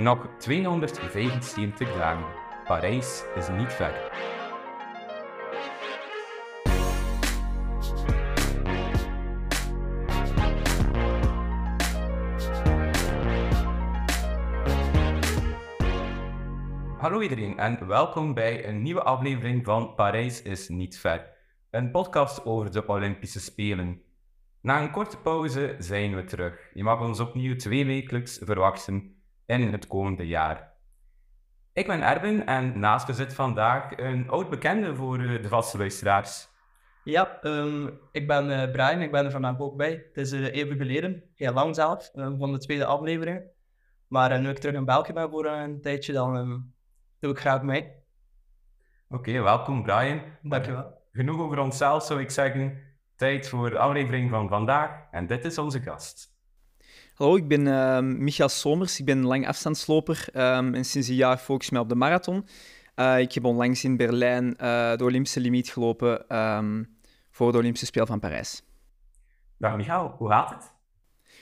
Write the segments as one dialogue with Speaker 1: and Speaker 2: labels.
Speaker 1: Nog 275 dagen. Parijs is niet ver. Hallo iedereen en welkom bij een nieuwe aflevering van Parijs is niet ver. Een podcast over de Olympische Spelen. Na een korte pauze zijn we terug. Je mag ons opnieuw twee wekelijks verwachten in het komende jaar. Ik ben Erwin en naast me zit vandaag een oud bekende voor eh, de vaste luisteraars.
Speaker 2: Ja, ehm, ik ben uh, Brian, ik ben er vandaag ook bij. Het is uh, even geleden, heel lang zelf, van de tweede aflevering. Maar nu ik terug in België ben voor een tijdje, dan ehm, doe ik graag mee.
Speaker 1: Oké, welkom Brian.
Speaker 2: Dankjewel.
Speaker 1: Genoeg over onszelf zou ik zeggen. Tijd voor de aflevering van vandaag en dit is onze gast.
Speaker 3: Hallo, ik ben uh, Michael Somers. Ik ben lang afstandsloper um, en sinds een jaar focus ik me op de marathon. Uh, ik heb onlangs in Berlijn uh, de Olympische limiet gelopen um, voor de Olympische Spelen van Parijs.
Speaker 1: Dag Michael, hoe gaat het?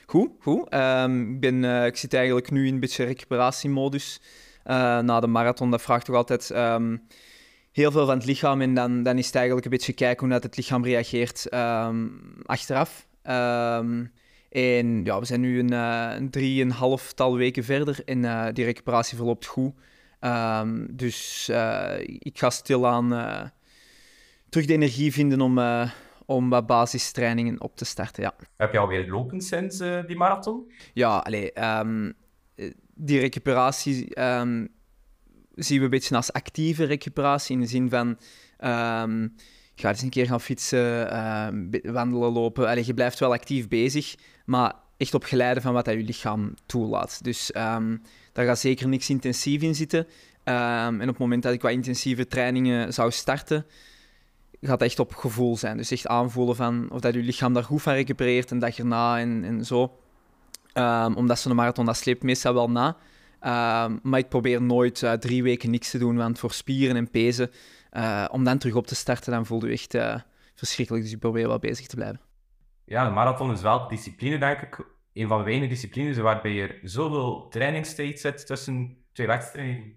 Speaker 3: Goed, goed. Um, ik, ben, uh, ik zit eigenlijk nu in een beetje recuperatiemodus na de marathon. Dat vraagt toch altijd heel veel van het lichaam en dan, dan is het eigenlijk een beetje kijken hoe dat het lichaam reageert achteraf. En ja, we zijn nu een, uh, een drieënhalftal weken verder en uh, die recuperatie verloopt goed. Um, dus uh, ik ga stilaan terug de energie vinden om, om wat basistrainingen op te starten. Ja.
Speaker 1: Heb je alweer lopen sinds die marathon?
Speaker 3: Ja, allee, um, die recuperatie um, zien we een beetje als actieve recuperatie in de zin van ga eens een keer gaan fietsen, uh, wandelen, lopen. Allee, je blijft wel actief bezig, maar echt op geleide van wat dat je lichaam toelaat. Dus um, daar gaat zeker niks intensief in zitten. Um, en op het moment dat ik wat intensieve trainingen zou starten, gaat echt op gevoel zijn. Dus echt aanvoelen van of dat je lichaam daar goed van recupereert een dag erna en, en zo. Um, omdat zo'n marathon, dat sleept meestal wel na. maar ik probeer nooit uh, drie weken niks te doen, want voor spieren en pezen uh, om dan terug op te starten, dan voelde je echt uh, verschrikkelijk. Dus ik probeer wel bezig te blijven.
Speaker 1: Ja, de marathon is wel discipline, denk ik. Een van de weinige disciplines waarbij je zoveel trainingstijd zit tussen twee wedstrijden.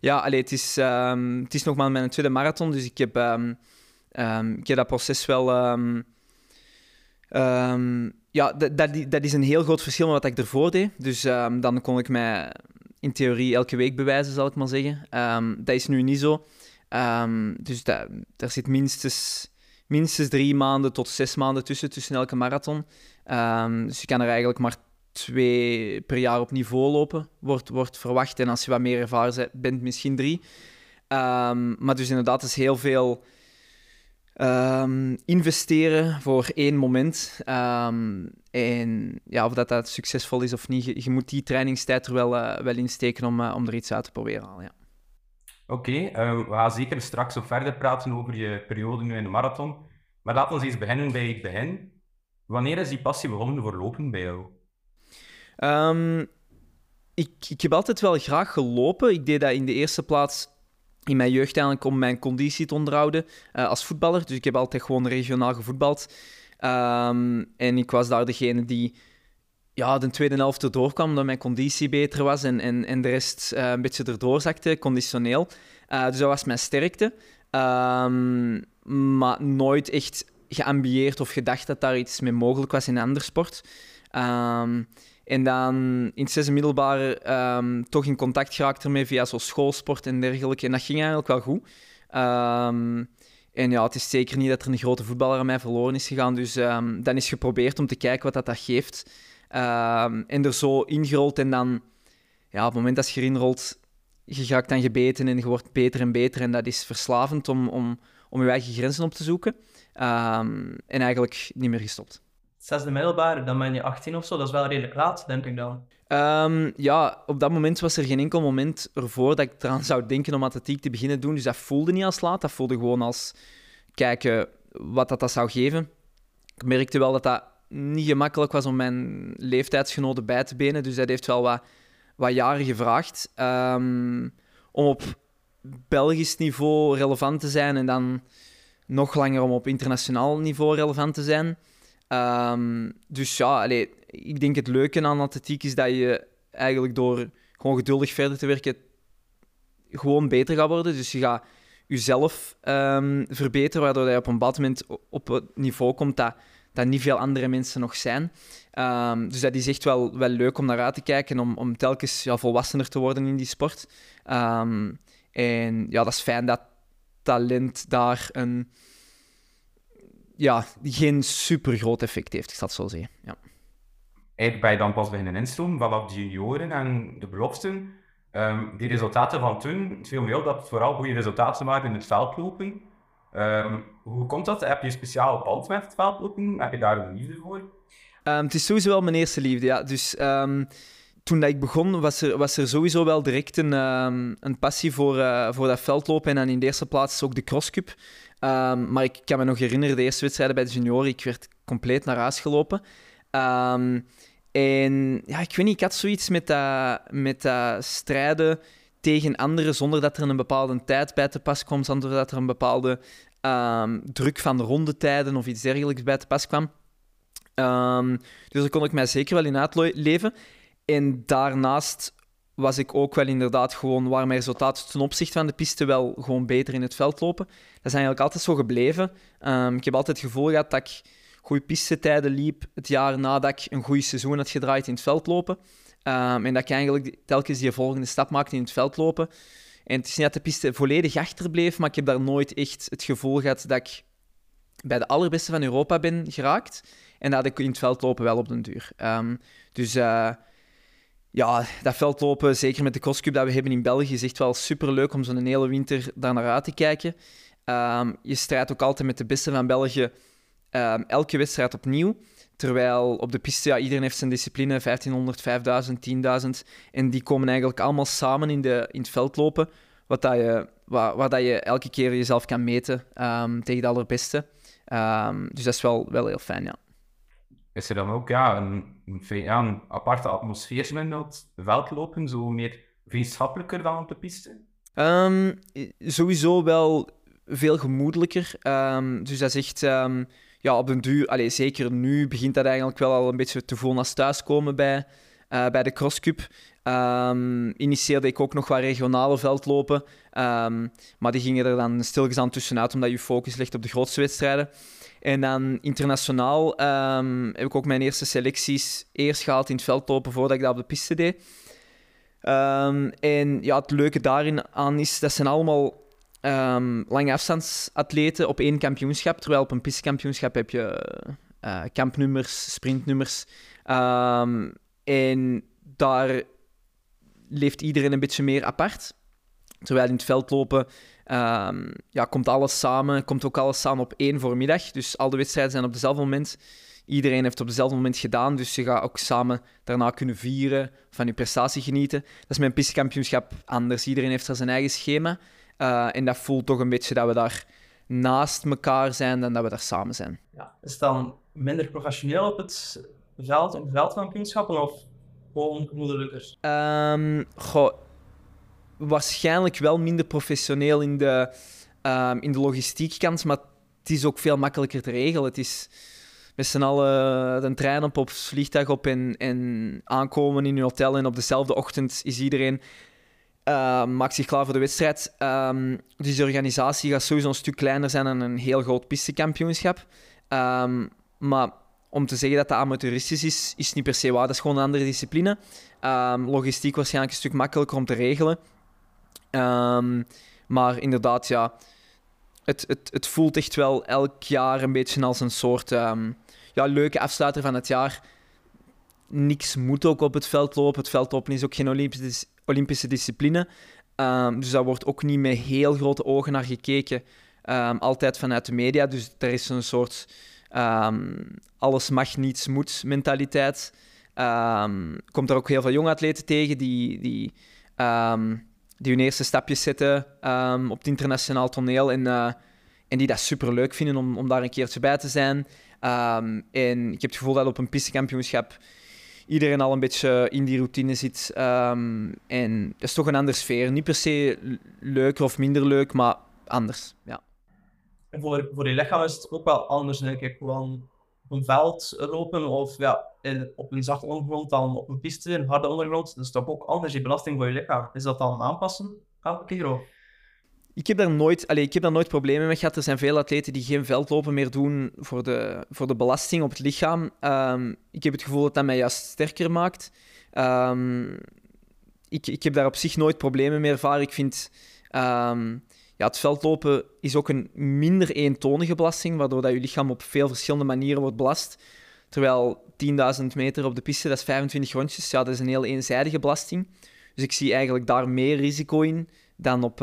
Speaker 3: Ja, allee, het, is, um, het is nog maar mijn tweede marathon, dus ik heb, um, um, ik heb dat proces wel... ja, dat, dat, dat, is een heel groot verschil met wat ik ervoor deed. Dus dan kon ik mij in theorie elke week bewijzen, zal ik maar zeggen. dat is nu niet zo. Um, dus daar zit minstens, minstens drie maanden tot zes maanden tussen, tussen elke marathon. Um, dus je kan er eigenlijk maar twee per jaar op niveau lopen, wordt, wordt verwacht. En als je wat meer ervaren bent, misschien drie. Um, maar dus inderdaad, is heel veel investeren voor één moment. en ja, of dat, dat succesvol is of niet, je, moet die trainingstijd er wel, uh, wel in steken om, uh, om er iets uit te proberen halen. Ja.
Speaker 1: Oké, uh, we gaan zeker straks ook verder praten over je periode nu in de marathon. Maar laten we eens beginnen bij het begin. Wanneer is die passie begonnen voor lopen bij jou?
Speaker 3: Um, ik, ik heb altijd wel graag gelopen. Ik deed dat in de eerste plaats in mijn jeugd eigenlijk om mijn conditie te onderhouden uh, als voetballer. Dus ik heb altijd gewoon regionaal gevoetbald. Um, en ik was daar degene die ja, de tweede helft erdoor kwam, omdat mijn conditie beter was en, en, en de rest uh, een beetje erdoor zakte, conditioneel. Uh, dus dat was mijn sterkte. Um, maar nooit echt geambieerd of gedacht dat daar iets mee mogelijk was in een ander sport. Um, en dan in het zesde middelbare um, toch in contact geraakt ermee via zo schoolsport en dergelijke. En dat ging eigenlijk wel goed. en ja, het is zeker niet dat er een grote voetballer aan mij verloren is gegaan. Dus dan is geprobeerd om te kijken wat dat, dat geeft. Um, en er zo ingerold en dan, ja, op het moment dat je erin rolt, je raakt dan gebeten en je wordt beter en beter. En dat is verslavend om, om, om je eigen grenzen op te zoeken. Um, en eigenlijk niet meer gestopt.
Speaker 2: Zesde middelbare, dan ben je 18 of zo. Dat is wel redelijk laat, denk ik dan.
Speaker 3: Um, ja, op dat moment was er geen enkel moment ervoor dat ik eraan zou denken om atletiek te beginnen doen. Dus dat voelde niet als laat. Dat voelde gewoon als kijken wat dat, dat zou geven. Ik merkte wel dat dat niet gemakkelijk was om mijn leeftijdsgenoten bij te benen. Dus dat heeft wel wat, wat jaren gevraagd. Um, om op Belgisch niveau relevant te zijn en dan nog langer om op internationaal niveau relevant te zijn. Um, dus ja, allee, ik denk het leuke aan atletiek is dat je eigenlijk door gewoon geduldig verder te werken, gewoon beter gaat worden. Dus je gaat jezelf um, verbeteren, waardoor je op een bepaald moment op het niveau komt dat, dat niet veel andere mensen nog zijn. Um, dus dat is echt wel, wel leuk om naar uit te kijken, om, om telkens ja, volwassener te worden in die sport. Um, en ja, dat is fijn dat talent daar een, ja, geen super groot effect heeft, ik zal het zo zeggen. Ja.
Speaker 1: Je dan pas beginnen instroom vanaf de junioren en de beloften. Um, die resultaten van toen, het viel op dat vooral goede resultaten waren in het veldlopen. Um, hoe komt dat? Heb je een speciaal band met het veldlopen? Heb je daar een liefde voor?
Speaker 3: Um, het is sowieso wel mijn eerste liefde, ja. Dus toen dat ik begon, was er, was er sowieso wel direct een, een passie voor, uh, voor dat veldlopen. En dan in de eerste plaats ook de crosscup. maar ik kan me nog herinneren, de eerste wedstrijden bij de junioren, ik werd compleet naar huis gelopen. En ja, ik weet niet, ik had zoiets met dat, met dat strijden tegen anderen zonder dat er een bepaalde tijd bij te pas kwam, zonder dat er een bepaalde um, druk van de rondetijden of iets dergelijks bij te pas kwam. Um, dus daar kon ik mij zeker wel in uitleven. En daarnaast was ik ook wel inderdaad gewoon, waar mijn resultaten ten opzichte van de piste wel gewoon beter in het veld lopen. Dat is eigenlijk altijd zo gebleven. Um, ik heb altijd het gevoel gehad dat ik goede pistetijden liep het jaar nadat ik een goed seizoen had gedraaid in het veldlopen. Um, en dat ik eigenlijk telkens die volgende stap maakte in het veldlopen. En het is niet dat de piste volledig achterbleef, maar ik heb daar nooit echt het gevoel gehad dat ik bij de allerbeste van Europa ben geraakt. En dat ik in het veldlopen wel op den duur. Um, dus uh, ja, dat veldlopen, zeker met de crosscup dat we hebben in België, is echt wel superleuk om zo'n hele winter daar naar uit te kijken. Um, je strijdt ook altijd met de beste van België elke wedstrijd opnieuw. Terwijl op de piste, ja, iedereen heeft zijn discipline, 1500, 5000, 10.000. En die komen eigenlijk allemaal samen in, de, in het veld lopen, wat dat je, waar, waar dat je elke keer jezelf kan meten um, tegen de allerbeste. Um, dus dat is wel, wel heel fijn, ja.
Speaker 1: Is er dan ook ja, een, een, een aparte atmosfeer in dat veldlopen, zo meer vriendschappelijker dan op de piste?
Speaker 3: Um, sowieso wel veel gemoedelijker. Dus dat is echt ja, op den duur, allez, zeker nu, begint dat eigenlijk wel al een beetje te voelen als thuiskomen bij, uh, bij de crosscup. Um, initieerde ik ook nog wat regionale veldlopen, um, maar die gingen er dan stilgezaan tussenuit, omdat je focus ligt op de grootste wedstrijden. En dan internationaal um, heb ik ook mijn eerste selecties eerst gehaald in het veldlopen voordat ik dat op de piste deed. en ja, het leuke daarin aan is, dat zijn allemaal um, lange afstandsatleten op één kampioenschap. Terwijl op een pistekampioenschap heb je uh, kampnummers, sprintnummers. Um, en daar leeft iedereen een beetje meer apart. Terwijl in het veld lopen um, ja, komt alles samen, komt ook alles samen op één voormiddag. Dus al de wedstrijden zijn op dezelfde moment. Iedereen heeft op dezelfde moment gedaan, dus je gaat ook samen daarna kunnen vieren, van je prestatie genieten. Dat is mijn pistekampioenschap anders. Iedereen heeft daar zijn eigen schema. Uh, en dat voelt toch een beetje dat we daar naast elkaar zijn dan dat we daar samen zijn.
Speaker 2: Ja, is het dan minder professioneel op het veld, op veldkampioenschappen of gewoon gemoedelijker?
Speaker 3: Um, goh, waarschijnlijk wel minder professioneel in de, um, in de logistiek kant, maar het is ook veel makkelijker te regelen. Het is met z'n allen de trein op of het vliegtuig op en, en aankomen in je hotel en op dezelfde ochtend is iedereen uh, maakt zich klaar voor de wedstrijd. Um, dus de organisatie gaat sowieso een stuk kleiner zijn dan een heel groot pistekampioenschap. Um, maar om te zeggen dat dat amateuristisch is, is niet per se waar. Dat is gewoon een andere discipline. Logistiek waarschijnlijk een stuk makkelijker om te regelen. maar inderdaad, ja, het, het, het voelt echt wel elk jaar een beetje als een soort ja, leuke afsluiter van het jaar. Niks moet ook op het veld lopen. Het veldlopen is ook geen Olympisch Olympische discipline. Um, dus daar wordt ook niet met heel grote ogen naar gekeken. Um, altijd vanuit de media. Dus er is een soort um, alles mag, niets moet mentaliteit. komt er ook heel veel jonge atleten tegen die, die, die hun eerste stapjes zetten op het internationaal toneel. En, uh, en die dat super leuk vinden om, om daar een keertje bij te zijn. en ik heb het gevoel dat op een pistekampioenschap iedereen al een beetje in die routine zit. Um, en het is toch een andere sfeer. Niet per se leuker of minder leuk, maar anders. Ja.
Speaker 2: En voor, voor je lichaam is het ook wel anders, denk ik. Gewoon een veld lopen of ja, in, op een zachte ondergrond dan op een piste, een harde ondergrond. Dat is toch ook anders die belasting voor je lichaam. Is dat dan aanpassen elke keer?
Speaker 3: Ik heb, daar nooit, allez, ik heb daar nooit problemen mee gehad. Er zijn veel atleten die geen veldlopen meer doen voor de, voor de belasting op het lichaam. Um, ik heb het gevoel dat dat mij juist sterker maakt. Um, ik, ik heb daar op zich nooit problemen mee ervaren. Ik vind um, ja, het veldlopen is ook een minder eentonige belasting, waardoor dat je lichaam op veel verschillende manieren wordt belast. Terwijl 10.000 meter op de piste, dat is 25 rondjes, ja, dat is een heel eenzijdige belasting. Dus ik zie eigenlijk daar meer risico in dan op,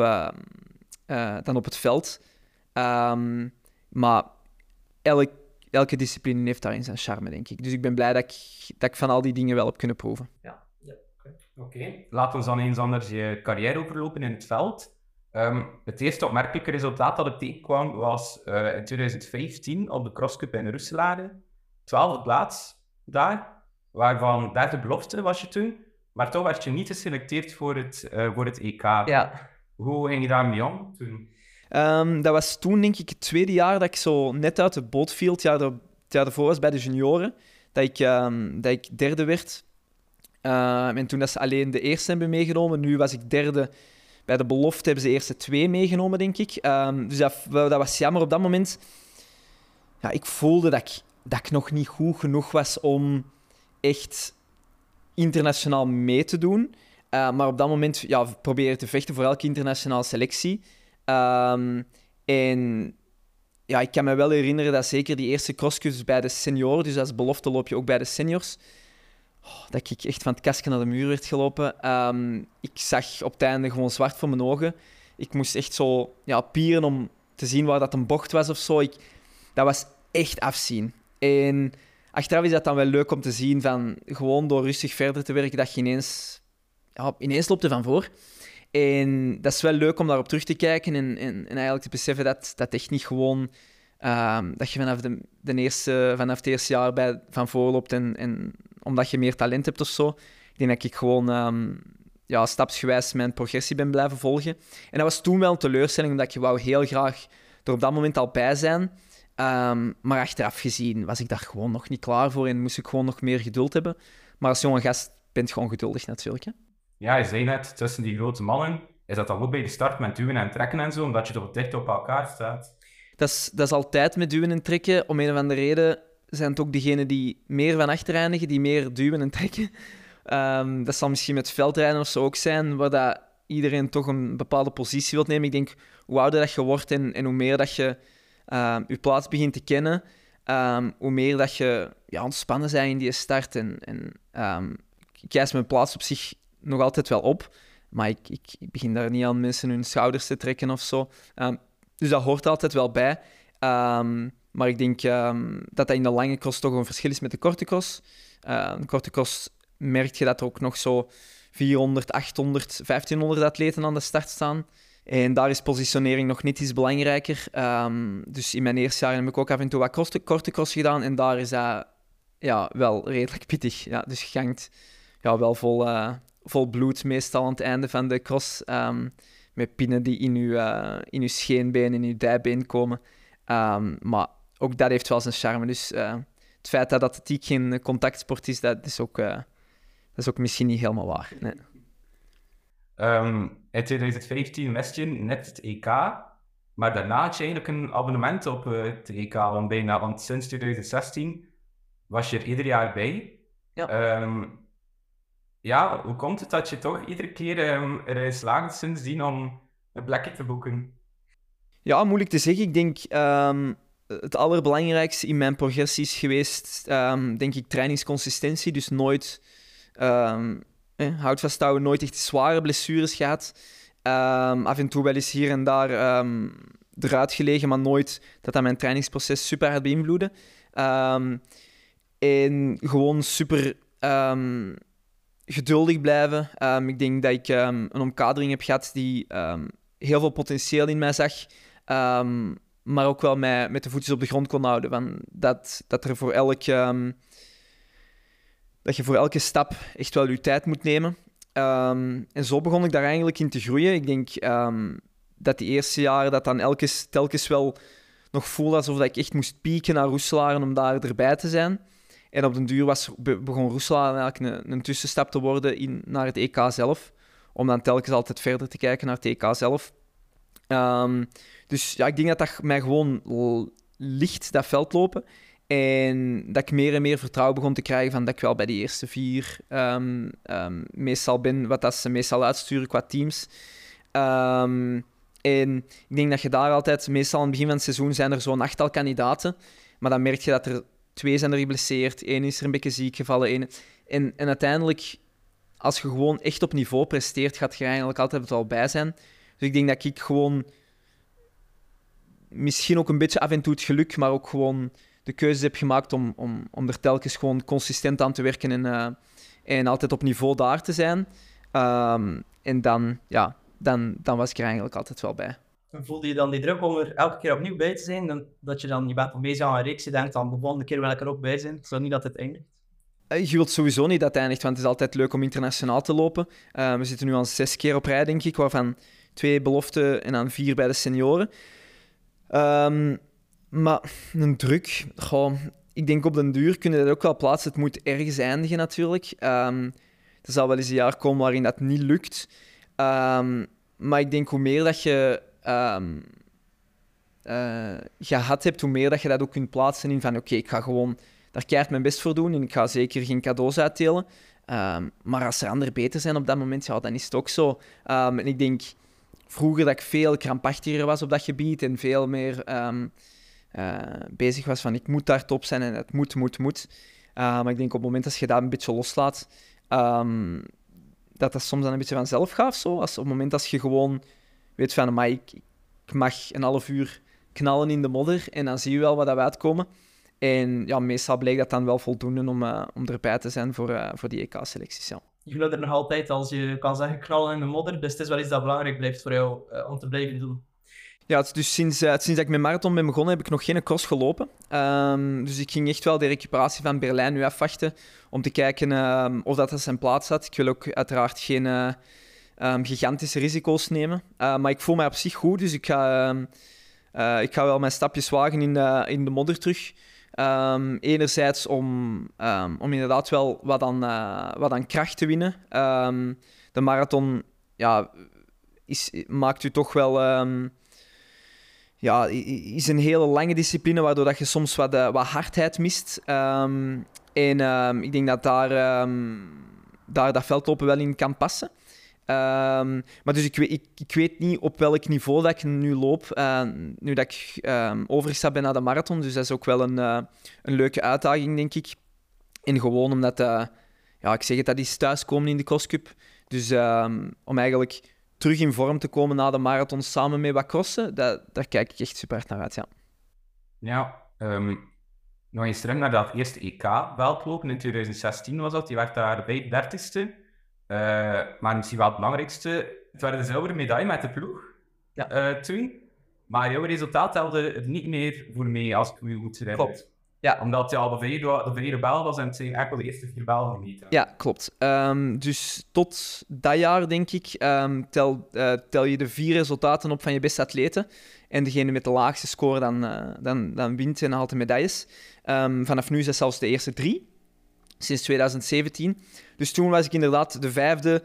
Speaker 3: uh, dan op het veld. Um, maar elk, elke discipline heeft daarin zijn charme, denk ik. Dus ik ben blij dat ik, dat ik van al die dingen wel heb kunnen proeven.
Speaker 2: Ja, ja
Speaker 1: oké. Okay. Laten we dan eens anders je carrière overlopen in het veld. Um, het eerste opmerkelijke resultaat dat ik tegenkwam was uh, in 2015 op de Crosscup in Roeselare. Twaalfde plaats daar, waarvan derde belofte was je toen. Maar toch werd je niet geselecteerd voor het, uh, voor het EK.
Speaker 2: Ja.
Speaker 1: Hoe ging je daarmee om toen?
Speaker 3: Um, dat was toen, denk ik, het tweede jaar dat ik zo net uit de boot viel. Het jaar, het jaar daarvoor was bij de junioren. Dat ik, um, dat ik derde werd. Uh, en toen dat ze alleen de eerste hebben meegenomen. Nu was ik derde bij de belofte hebben ze de eerste twee meegenomen, denk ik. Dus dat, dat, was jammer op dat moment. Ja, ik voelde dat ik, dat ik nog niet goed genoeg was om echt internationaal mee te doen. Uh, maar op dat moment ja, proberen te vechten voor elke internationale selectie. Um, en ja, ik kan me wel herinneren dat zeker die eerste crosscuts bij de senioren, dus als belofte loop je ook bij de seniors, Oh, dat ik echt van het kastje naar de muur werd gelopen. Ehm, ik zag op het einde gewoon zwart voor mijn ogen. Ik moest echt zo ja, pieren om te zien waar dat een bocht was of zo. Ik, dat was echt afzien. En achteraf is dat dan wel leuk om te zien van gewoon door rustig verder te werken, dat je ineens, ja, ineens loopt er van voor. En dat is wel leuk om daarop terug te kijken en, en, en eigenlijk te beseffen dat dat echt niet gewoon Um, dat je vanaf, de, de, eerste, vanaf het eerste jaar bij, van voorloopt en, en omdat je meer talent hebt of zo. Ik denk dat ik gewoon um, ja, stapsgewijs mijn progressie ben blijven volgen. En dat was toen wel een teleurstelling, omdat je wou heel graag er op dat moment al bij zijn. Um, maar achteraf gezien was ik daar gewoon nog niet klaar voor en moest ik gewoon nog meer geduld hebben. Maar als jonge gast ben je gewoon geduldig natuurlijk. Hè?
Speaker 1: Ja, je zei net, tussen die grote mannen, is dat dan ook bij de start met duwen en trekken en zo, omdat je toch dicht op elkaar staat?
Speaker 3: Dat is, dat is altijd met duwen en trekken. Om een of andere reden zijn het ook degenen die meer van achter eindigen, die meer duwen en trekken. Um, dat zal misschien met veldrijden of zo ook zijn, waar dat iedereen toch een bepaalde positie wilt nemen. Ik denk, hoe ouder dat je wordt en, en hoe meer dat je um, je plaats begint te kennen, um, hoe meer dat je ja, ontspannen bent in die start. En, en wijs mijn plaats op zich nog altijd wel op, maar ik, ik, begin daar niet aan mensen hun schouders te trekken of zo. dus dat hoort altijd wel bij. Um, maar ik denk um, dat dat in de lange cross toch een verschil is met de korte cross. Uh, de korte cross merk je dat er ook nog zo 400, 800, 1500 atleten aan de start staan. En daar is positionering nog niet iets belangrijker. Dus in mijn eerste jaar heb ik ook af en toe wat korte, korte cross gedaan. En daar is dat ja, wel redelijk pittig. Ja, dus je gangt ja, wel vol, uh, vol bloed meestal aan het einde van de cross. Um, met pinnen die in je, uh, in uw scheenbeen, in je dijbeen komen. Um, maar ook dat heeft wel zijn charme. Dus uh, het feit dat atletiek geen contactsport is, dat is ook, uh, dat is ook misschien niet helemaal waar. Nee.
Speaker 1: Um, in 2015 wist je net het EK, maar daarna had je eigenlijk een abonnement op het EK, want, bijna, want sinds 2016 was je er ieder jaar bij.
Speaker 3: Ja.
Speaker 1: Um, ja, hoe komt het dat je toch iedere keer um, er slaagt sindsdien om een plekje te boeken?
Speaker 3: Ja, moeilijk te zeggen. Ik denk um, het allerbelangrijkste in mijn progressie is geweest, um, denk ik, trainingsconsistentie. Dus nooit um, eh, houd vasthouden, nooit echt zware blessures gehad. Af en toe wel eens hier en daar eruit gelegen, maar nooit dat dat mijn trainingsproces super had beïnvloeden. en gewoon super geduldig blijven. ik denk dat ik een omkadering heb gehad die heel veel potentieel in mij zag maar ook wel met, met de voetjes op de grond kon houden. Van dat, dat, er voor elk, dat je voor elke stap echt wel je tijd moet nemen. En zo begon ik daar eigenlijk in te groeien. Ik denk dat die eerste jaren dat dan elke, telkens wel nog voelde alsof ik echt moest pieken naar Roeselaar om daar erbij te zijn. En op den duur was, begon Roeselaar eigenlijk een, een tussenstap te worden in, naar het EK zelf. Om dan telkens altijd verder te kijken naar het EK zelf. Ehm, dus ja, ik denk dat dat mij gewoon ligt, dat veldlopen. En dat ik meer en meer vertrouwen begon te krijgen van dat ik wel bij die eerste vier um, um, meestal ben, wat dat ze meestal uitsturen qua teams. En ik denk dat je daar altijd, meestal aan het begin van het seizoen zijn er zo'n achttal kandidaten, maar dan merk je dat er twee zijn er geblesseerd, één is er een beetje ziek gevallen. Één. En, en uiteindelijk, als je gewoon echt op niveau presteert, gaat je eigenlijk altijd wel bij zijn. Dus ik denk dat ik gewoon misschien ook een beetje af en toe het geluk, maar ook gewoon de keuze heb gemaakt om, om, om er telkens gewoon consistent aan te werken en, uh, en altijd op niveau daar te zijn. Um, en dan, ja, dan, dan was ik er eigenlijk altijd wel bij.
Speaker 2: Voelde je dan die druk om er elke keer opnieuw bij te zijn? Dan, dat je dan, je bent bezig aan een reeks, je denkt dan de volgende keer wil ik er ook bij zijn. Zo niet dat het eindigt?
Speaker 3: Eh, je wilt sowieso niet dat het eindigt, want het is altijd leuk om internationaal te lopen. Uh, we zitten nu al zes keer op rij, denk ik, waarvan twee beloften en dan vier bij de senioren. Um, maar een druk, ik denk op den duur kunnen dat ook wel plaatsen. Het moet ergens eindigen natuurlijk. Um, er zal wel eens een jaar komen waarin dat niet lukt. Um, maar ik denk hoe meer dat je um, gehad hebt, hoe meer dat je dat ook kunt plaatsen in van oké, ik ga gewoon daar keihard mijn best voor doen en ik ga zeker geen cadeaus uitdelen. Um, maar als er anderen beter zijn op dat moment, ja, dan is het ook zo. en ik denk vroeger dat ik veel krampachtiger was op dat gebied en veel meer uh, bezig was van ik moet daar top zijn en het moet, moet, moet. Maar ik denk op het moment dat je dat een beetje loslaat, dat dat soms dan een beetje vanzelf gaat. Zo. Als, op het moment dat je gewoon weet van, maar ik, ik mag een half uur knallen in de modder en dan zie je wel wat dat uitkomen. En ja, meestal bleek dat dan wel voldoende om, uh, om erbij te zijn voor, uh, voor die EK-selecties. Ja.
Speaker 2: Je wil er nog altijd, als je kan zeggen, knallen in de modder. Dus het is wel iets dat belangrijk blijft voor jou uh, om te blijven doen.
Speaker 3: Ja, dus sinds, sinds dat ik met marathon ben begonnen, heb ik nog geen cross gelopen. Um, dus ik ging echt wel de recuperatie van Berlijn nu afwachten om te kijken um, of dat, dat zijn plaats had. Ik wil ook uiteraard geen um, gigantische risico's nemen. Uh, maar ik voel mij op zich goed, dus ik ga, ik ga wel mijn stapjes wagen in de, in de modder terug. enerzijds om, om inderdaad wel wat aan, wat aan kracht te winnen. de marathon ja, is, maakt u toch wel ja, is een hele lange discipline, waardoor dat je soms wat, wat hardheid mist. En ik denk dat daar, um, daar dat veldlopen wel in kan passen. Maar dus ik, ik, ik, weet niet op welk niveau dat ik nu loop, uh, nu dat ik overgestapt ben naar de marathon. Dus dat is ook wel een, uh, een leuke uitdaging, denk ik. En gewoon omdat, uh, ja, ik zeg het, dat is thuiskomen in de crosscup. Dus om eigenlijk terug in vorm te komen na de marathon samen met wat crossen, dat, daar kijk ik echt super hard naar uit, ja.
Speaker 1: Ja, um, nog eens terug naar dat eerste EK-veldlopen in 2016 was dat. Die werd daar bij 30ste. Uh, maar misschien wel het belangrijkste, het werd de zilveren medaille met de ploeg ja. uh, toen. Maar jouw resultaat telde er niet meer voor mee, als ik me goed herinner. Klopt. Ja. Omdat ja, de vierde, de vierde bel was en het zijn eigenlijk de eerste vier bellen niet.
Speaker 3: Ja, klopt. Um, dus tot dat jaar, denk ik, um, tel, uh, tel je de vier resultaten op van je beste atleten. En degene met de laagste score dan, uh, dan, dan wint en haalt de medailles. Um, vanaf nu is dat zelfs de eerste drie, sinds 2017. Dus toen was ik inderdaad de vijfde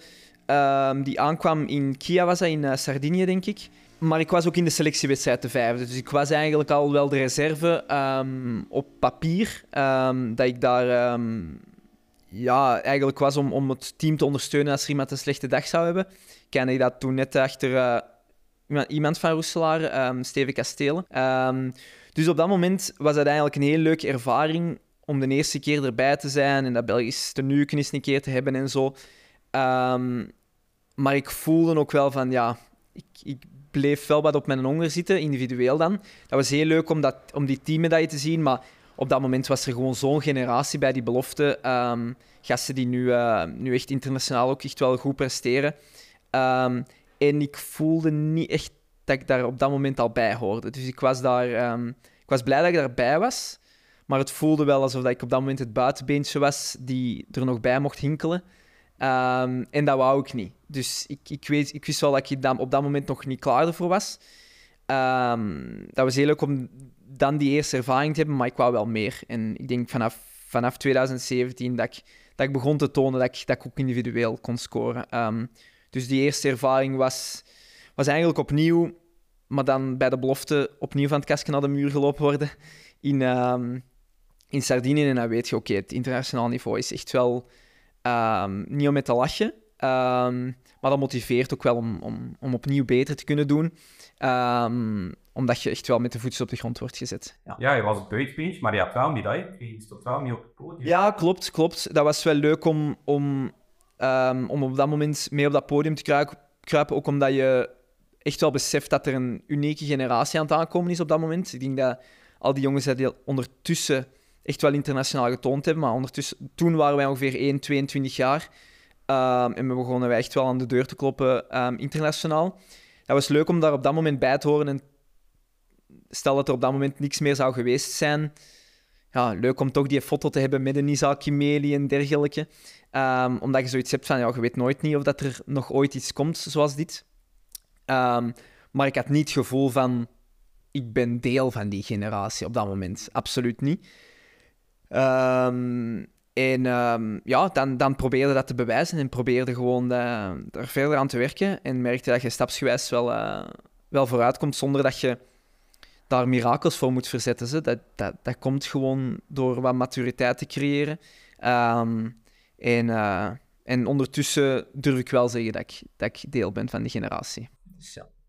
Speaker 3: die aankwam in Kia, in uh, Sardinië, denk ik. Maar ik was ook in de selectiewedstrijd de vijfde. Dus ik was eigenlijk al wel de reserve um, op papier. Um, dat ik daar ja, eigenlijk was om, om het team te ondersteunen als er iemand een slechte dag zou hebben. Kende ik dat toen net achter uh, iemand van Roeselaar, Steven Kastelen. dus op dat moment was dat eigenlijk een heel leuke ervaring om de eerste keer erbij te zijn en dat Belgisch tenuken eens een keer te hebben en zo. maar ik voelde ook wel van, ja, ik, ik bleef wel wat op mijn honger zitten, individueel dan. Dat was heel leuk om, dat, om die teammedaille te zien, maar op dat moment was er gewoon zo'n generatie bij die belofte. Um, gasten die nu, uh, nu echt internationaal ook echt wel goed presteren. Um, en ik voelde niet echt dat ik daar op dat moment al bij hoorde. Dus ik was, daar, ik was blij dat ik daarbij was. Maar het voelde wel alsof ik op dat moment het buitenbeentje was die er nog bij mocht hinkelen. Um, en dat wou ik niet. Dus ik, ik, weet, ik wist wel dat ik op dat moment nog niet klaar ervoor was. Ehm, dat was heel leuk om dan die eerste ervaring te hebben, maar ik wou wel meer. En ik denk vanaf, vanaf 2017 dat ik, dat ik begon te tonen dat ik, dat ik ook individueel kon scoren. Ehm, dus die eerste ervaring was, was eigenlijk opnieuw, maar dan bij de belofte opnieuw van het kastje naar de muur gelopen worden in, in Sardinië. En dan weet je, oké, het internationaal niveau is echt wel niet om met te lachen. maar dat motiveert ook wel om, om, om opnieuw beter te kunnen doen. Um, omdat je echt wel met de voetjes op de grond wordt gezet.
Speaker 1: Ja, ja je was op buitenbeentje, maar je hebt wel een medaille. Je stond wel niet op het podium.
Speaker 3: Ja, klopt, klopt. Dat was wel leuk om, om, om op dat moment mee op dat podium te kruipen. Ook omdat je echt wel beseft dat er een unieke generatie aan het aankomen is op dat moment. Ik denk dat al die jongens die ondertussen echt wel internationaal getoond hebben. Maar ondertussen, toen waren wij ongeveer 1, 22 jaar. Um, en we begonnen wij echt wel aan de deur te kloppen um, internationaal dat was leuk om daar op dat moment bij te horen. En stel dat er op dat moment niks meer zou geweest zijn, ja, leuk om toch die foto te hebben met een Isaac Kimeli en dergelijke. Um, omdat je zoiets hebt van, ja, je weet nooit niet of dat er nog ooit iets komt zoals dit. Maar ik had niet het gevoel van, ik ben deel van die generatie op dat moment. Absoluut niet. Um, en um, ja, dan, dan probeerde dat te bewijzen en probeerde gewoon uh, er verder aan te werken. En merkte dat je stapsgewijs wel, uh, wel vooruit komt zonder dat je daar mirakels voor moet verzetten. Ze. Dat, dat, dat komt gewoon door wat maturiteit te creëren. Um, en, uh, en ondertussen durf ik wel zeggen dat ik, dat ik deel ben van die generatie.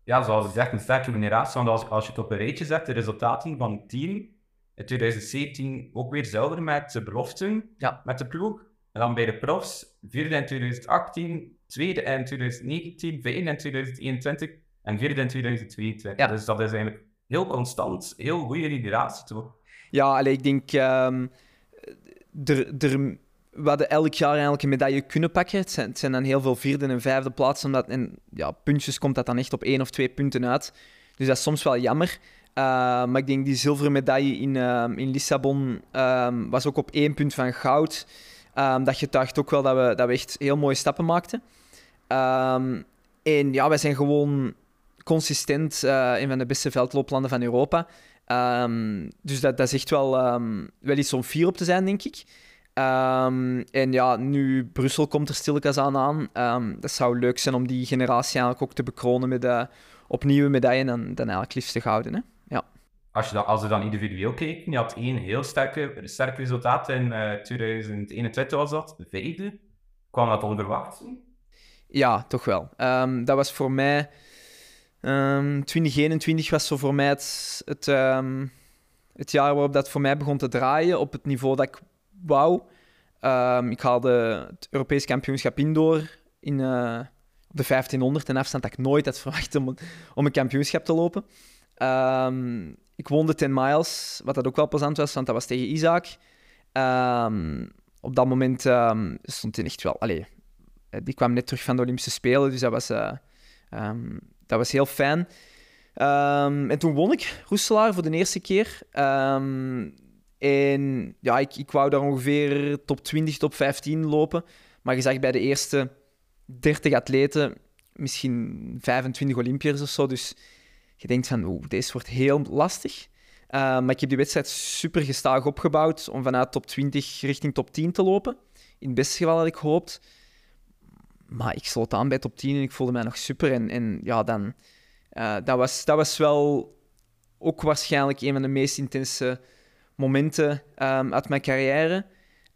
Speaker 1: Ja. zoals gezegd, een sterke generatie. Want als, als je het op een rijtje zet, de resultaten van team in 2017 ook weer zilver met de beloften, ja. met de ploeg. En dan bij de profs, vierde in 2018, tweede in 2019, vijfde in 2021 en vierde in 2022. Ja. Dus dat is eigenlijk heel constant, heel goede generatie toch?
Speaker 3: Ja, alleen ik denk, um, er, er, we hadden elk jaar eigenlijk een medaille kunnen pakken. Het zijn, het zijn dan heel veel vierde en vijfde plaatsen, omdat en ja, puntjes komt dat dan echt op één of twee punten uit. Dus dat is soms wel jammer. Uh, maar ik denk die zilveren medaille in, uh, in Lissabon um, was ook op één punt van goud. Um, dat getuigt ook wel dat we, dat we echt heel mooie stappen maakten. En ja, wij zijn gewoon consistent uh, een van de beste veldlooplanden van Europa. dus dat, dat is echt wel, wel iets om fier op te zijn, denk ik. en ja, nu Brussel komt er stilletjes aan aan. dat zou leuk zijn om die generatie eigenlijk ook te bekronen met opnieuw medaille en dan, eigenlijk liefst te gouden. Hè?
Speaker 1: Als, je dan, als we dan individueel kijken, je had één heel sterke, sterk resultaat in uh, eh, 2021 was dat, de vijfde. Kwam dat onverwacht?
Speaker 3: Ja, toch wel. Um, dat was voor mij... Um, ehm, 2021 was zo voor mij het, het, um, het, jaar waarop dat voor mij begon te draaien op het niveau dat ik wou. ik haalde het Europees kampioenschap indoor in, uh, op de 1500, een afstand dat ik nooit had verwacht om, om een kampioenschap te lopen. Ik woonde 10 miles, wat dat ook wel plezant was, want dat was tegen Isaac. Um, op dat moment um, stond hij echt wel... Allee, eh, die kwam net terug van de Olympische Spelen, dus dat was, uh, um, dat was heel fijn. en toen won ik Roeselaar voor de eerste keer. en ja, ik, ik wou daar ongeveer top 20, top 15 lopen. Maar je zag bij de eerste 30 atleten misschien 25 Olympiërs of zo, dus je denkt van, oeh, deze wordt heel lastig. Uh, maar ik heb die wedstrijd super gestaag opgebouwd om vanuit top 20 richting top 10 te lopen. In het beste geval had ik gehoopt. Maar ik sloot aan bij top 10 en ik voelde mij nog super. En, en ja, dan... Uh, dat, was, dat was wel ook waarschijnlijk een van de meest intense momenten um, uit mijn carrière.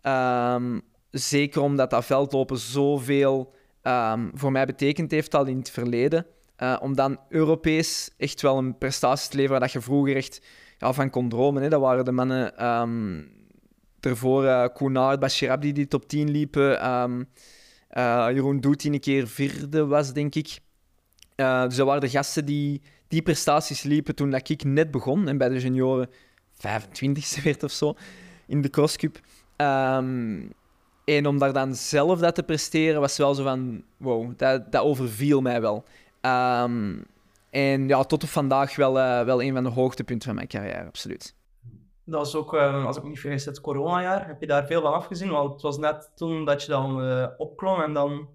Speaker 3: Um, zeker omdat dat veldlopen zoveel um, voor mij betekend heeft al in het verleden. Uh, om dan Europees echt wel een prestatie te leveren dat je vroeger echt van kon dromen. Hè. Dat waren de mannen um, ervoor, uh, Koenard, Bashirab die die top 10 liepen. Um, uh, Jeroen Doet een keer vierde was, denk ik. Uh, dus dat waren de gasten die die prestaties liepen toen dat ik net begon. En bij de junioren 25ste werd of zo in de crosscup. Um, en om daar dan zelf dat te presteren, was wel zo van... Wow, dat, dat overviel mij wel. Um, en ja, tot op vandaag wel, uh, wel een van de hoogtepunten van mijn carrière, absoluut.
Speaker 2: Dat was ook, uh, als ik me niet vergis, het coronajaar. Heb je daar veel van afgezien? Want het was net toen dat je dan uh, opklom en dan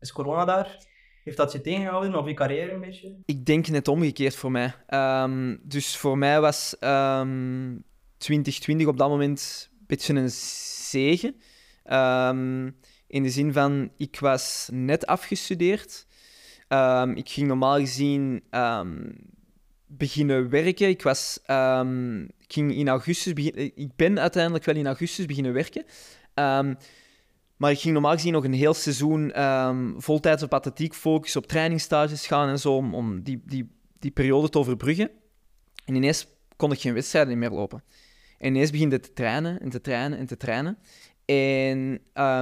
Speaker 2: is corona daar. Heeft dat je tegengehouden of je carrière een beetje?
Speaker 3: Ik denk net omgekeerd voor mij. Ehm, dus voor mij was ehm, 2020 op dat moment een beetje een zegen. Ehm, in de zin van, ik was net afgestudeerd. Ehm, ik ging normaal gezien ehm, beginnen werken. Ik, was, ehm, ging in augustus begin- ik ben uiteindelijk wel in augustus beginnen werken. Maar ik ging normaal gezien nog een heel seizoen voltijds op atletiek focussen, op trainingsstages gaan en zo, om, om die, die, die periode te overbruggen. En ineens kon ik geen wedstrijden meer lopen. En ineens begint het te trainen en te trainen en te trainen. En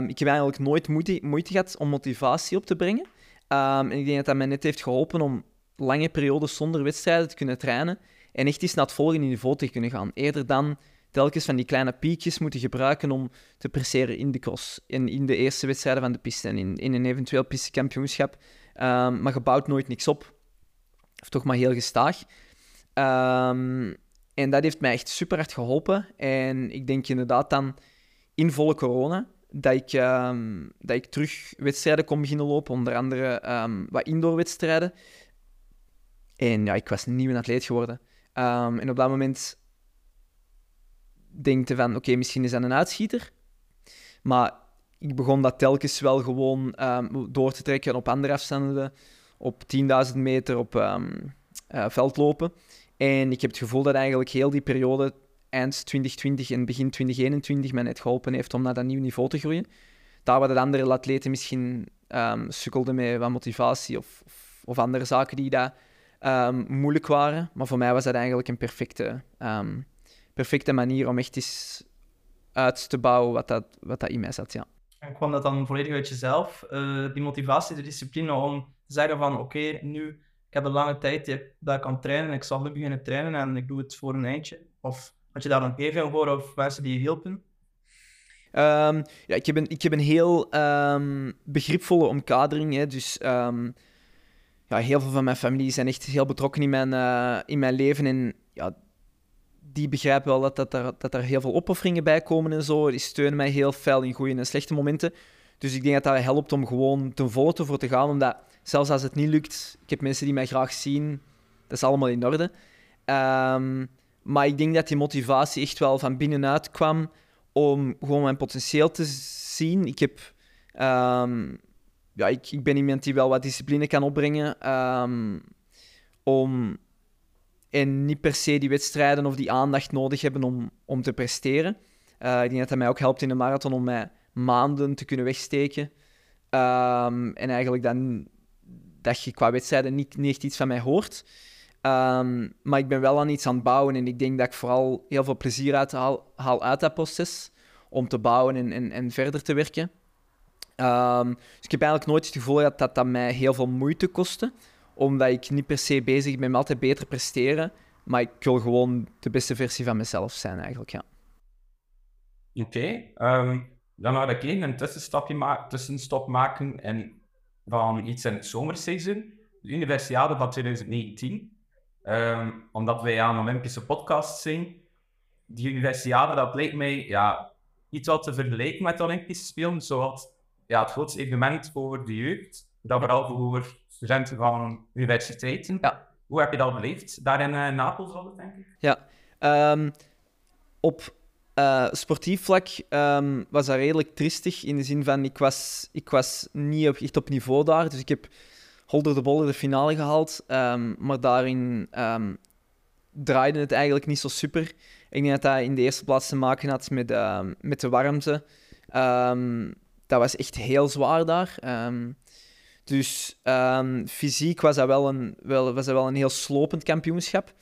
Speaker 3: ik heb eigenlijk nooit moeite, moeite gehad om motivatie op te brengen. Ehm, en ik denk dat dat mij net heeft geholpen om lange periodes zonder wedstrijden te kunnen trainen en echt eens naar het volgende niveau te kunnen gaan. Eerder dan telkens van die kleine piekjes moeten gebruiken om te presteren in de cross en in de eerste wedstrijden van de piste en in, een eventueel pistekampioenschap. Ehm, maar je bouwt nooit niks op. Of toch maar heel gestaag. Ehm, en dat heeft mij echt super hard geholpen. En ik denk inderdaad dan in volle corona dat ik, ehm, dat ik terug wedstrijden kon beginnen lopen. Onder andere ehm, wat indoorwedstrijden. En ja, ik was een nieuwe atleet geworden. Ehm, en op dat moment denkte van, oké, misschien is dat een uitschieter. Maar ik begon dat telkens wel gewoon door te trekken op andere afstanden. Op 10.000 meter op eh, veldlopen. En ik heb het gevoel dat eigenlijk heel die periode, eind 2020 en begin 2021, mij net geholpen heeft om naar dat nieuw niveau te groeien. Daar waar de andere atleten misschien ehm sukkelden met wat motivatie of, of, andere zaken die daar ehm, moeilijk waren. Maar voor mij was dat eigenlijk een perfecte, ehm, perfecte manier om echt eens uit te bouwen wat dat, wat dat in mij zat, ja.
Speaker 2: En kwam dat dan volledig uit jezelf? eh, die motivatie, de discipline om te zeggen van oké, nu, ik heb een lange tijd dat ik kan trainen, ik zal nu beginnen trainen en ik doe het voor een eindje. Of had je daar een keving voor of mensen die je hielpen?
Speaker 3: Ehm, ja, ik heb een, ik heb een heel ehm, begripvolle omkadering. Hè, dus ehm, ja, heel veel van mijn familie zijn echt heel betrokken in mijn, eh, in mijn leven. En ja, die begrijpen wel dat, dat, er, dat er heel veel opofferingen bij komen en zo. Die steunen mij heel fel in goede en slechte momenten. Dus ik denk dat dat helpt om gewoon ten volle ervoor te gaan. Omdat zelfs als het niet lukt, ik heb mensen die mij graag zien. Dat is allemaal in orde. Maar ik denk dat die motivatie echt wel van binnenuit kwam om gewoon mijn potentieel te zien. Ik, heb, ehm, ja, ik, ben iemand die wel wat discipline kan opbrengen. ehm, om, en niet per se die wedstrijden of die aandacht nodig hebben om, om te presteren. Eh, ik denk dat dat mij ook helpt in de marathon om mij maanden te kunnen wegsteken. Ehm, en eigenlijk dan dat je qua wedstrijden niet, niet echt iets van mij hoort. Ehm, maar ik ben wel aan iets aan het bouwen en ik denk dat ik vooral heel veel plezier uit haal, haal uit dat proces om te bouwen en, en, en verder te werken. Ehm, dus ik heb eigenlijk nooit het gevoel dat dat mij heel veel moeite kostte, omdat ik niet per se bezig ben met altijd beter presteren, maar ik wil gewoon de beste versie van mezelf zijn eigenlijk, ja.
Speaker 1: Oké, ehm, dan had ik één een tussenstapje ma tussenstop maken en van iets in het zomerseizoen, de Universiade van 2019. Ehm, omdat wij aan een Olympische podcast zijn. Die Universiade, dat lijkt mij ja, iets wat te vergelijken met de Olympische Spelen, zoals ja, het grootste evenement voor de jeugd, dat vooral voor studenten van universiteiten.
Speaker 3: Ja.
Speaker 1: Hoe heb je dat beleefd? Daar in eh, Napels was het, denk ik.
Speaker 3: Ehm, op eh, sportief vlak ehm, was dat redelijk tristig. In de zin van, ik was, ik was niet op, echt op niveau daar. Dus ik heb holder de boller de finale gehaald. ehm, maar daarin ehm, draaide het eigenlijk niet zo super. Ik denk dat dat in de eerste plaats te maken had met, ehm, met de warmte. Dat was echt heel zwaar daar. Dus fysiek was dat wel een, wel, was dat wel een heel slopend kampioenschap.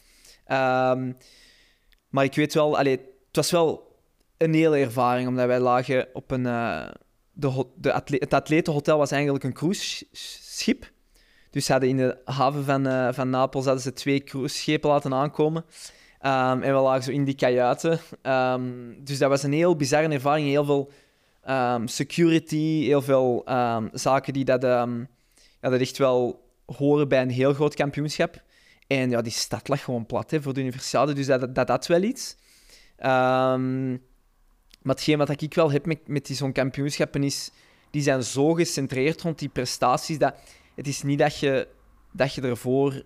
Speaker 3: Maar ik weet wel, allee, het was wel een hele ervaring, omdat wij lagen op een. eh, de, de het atletenhotel was eigenlijk een cruiseschip. Dus ze hadden in de haven van, eh, van Napels hadden ze twee cruiseschepen laten aankomen. Ehm, en we lagen zo in die kajuiten. Ehm, dus dat was een heel bizarre ervaring. Heel veel ehm, security, heel veel zaken die dat, ja, dat echt wel horen bij een heel groot kampioenschap. En ja, die stad lag gewoon plat hè, voor de universiade, dus dat dat, dat wel iets. Maar hetgeen wat ik wel heb met, met die zo'n kampioenschappen is, die zijn zo gecentreerd rond die prestaties, dat het is niet dat je, dat je ervoor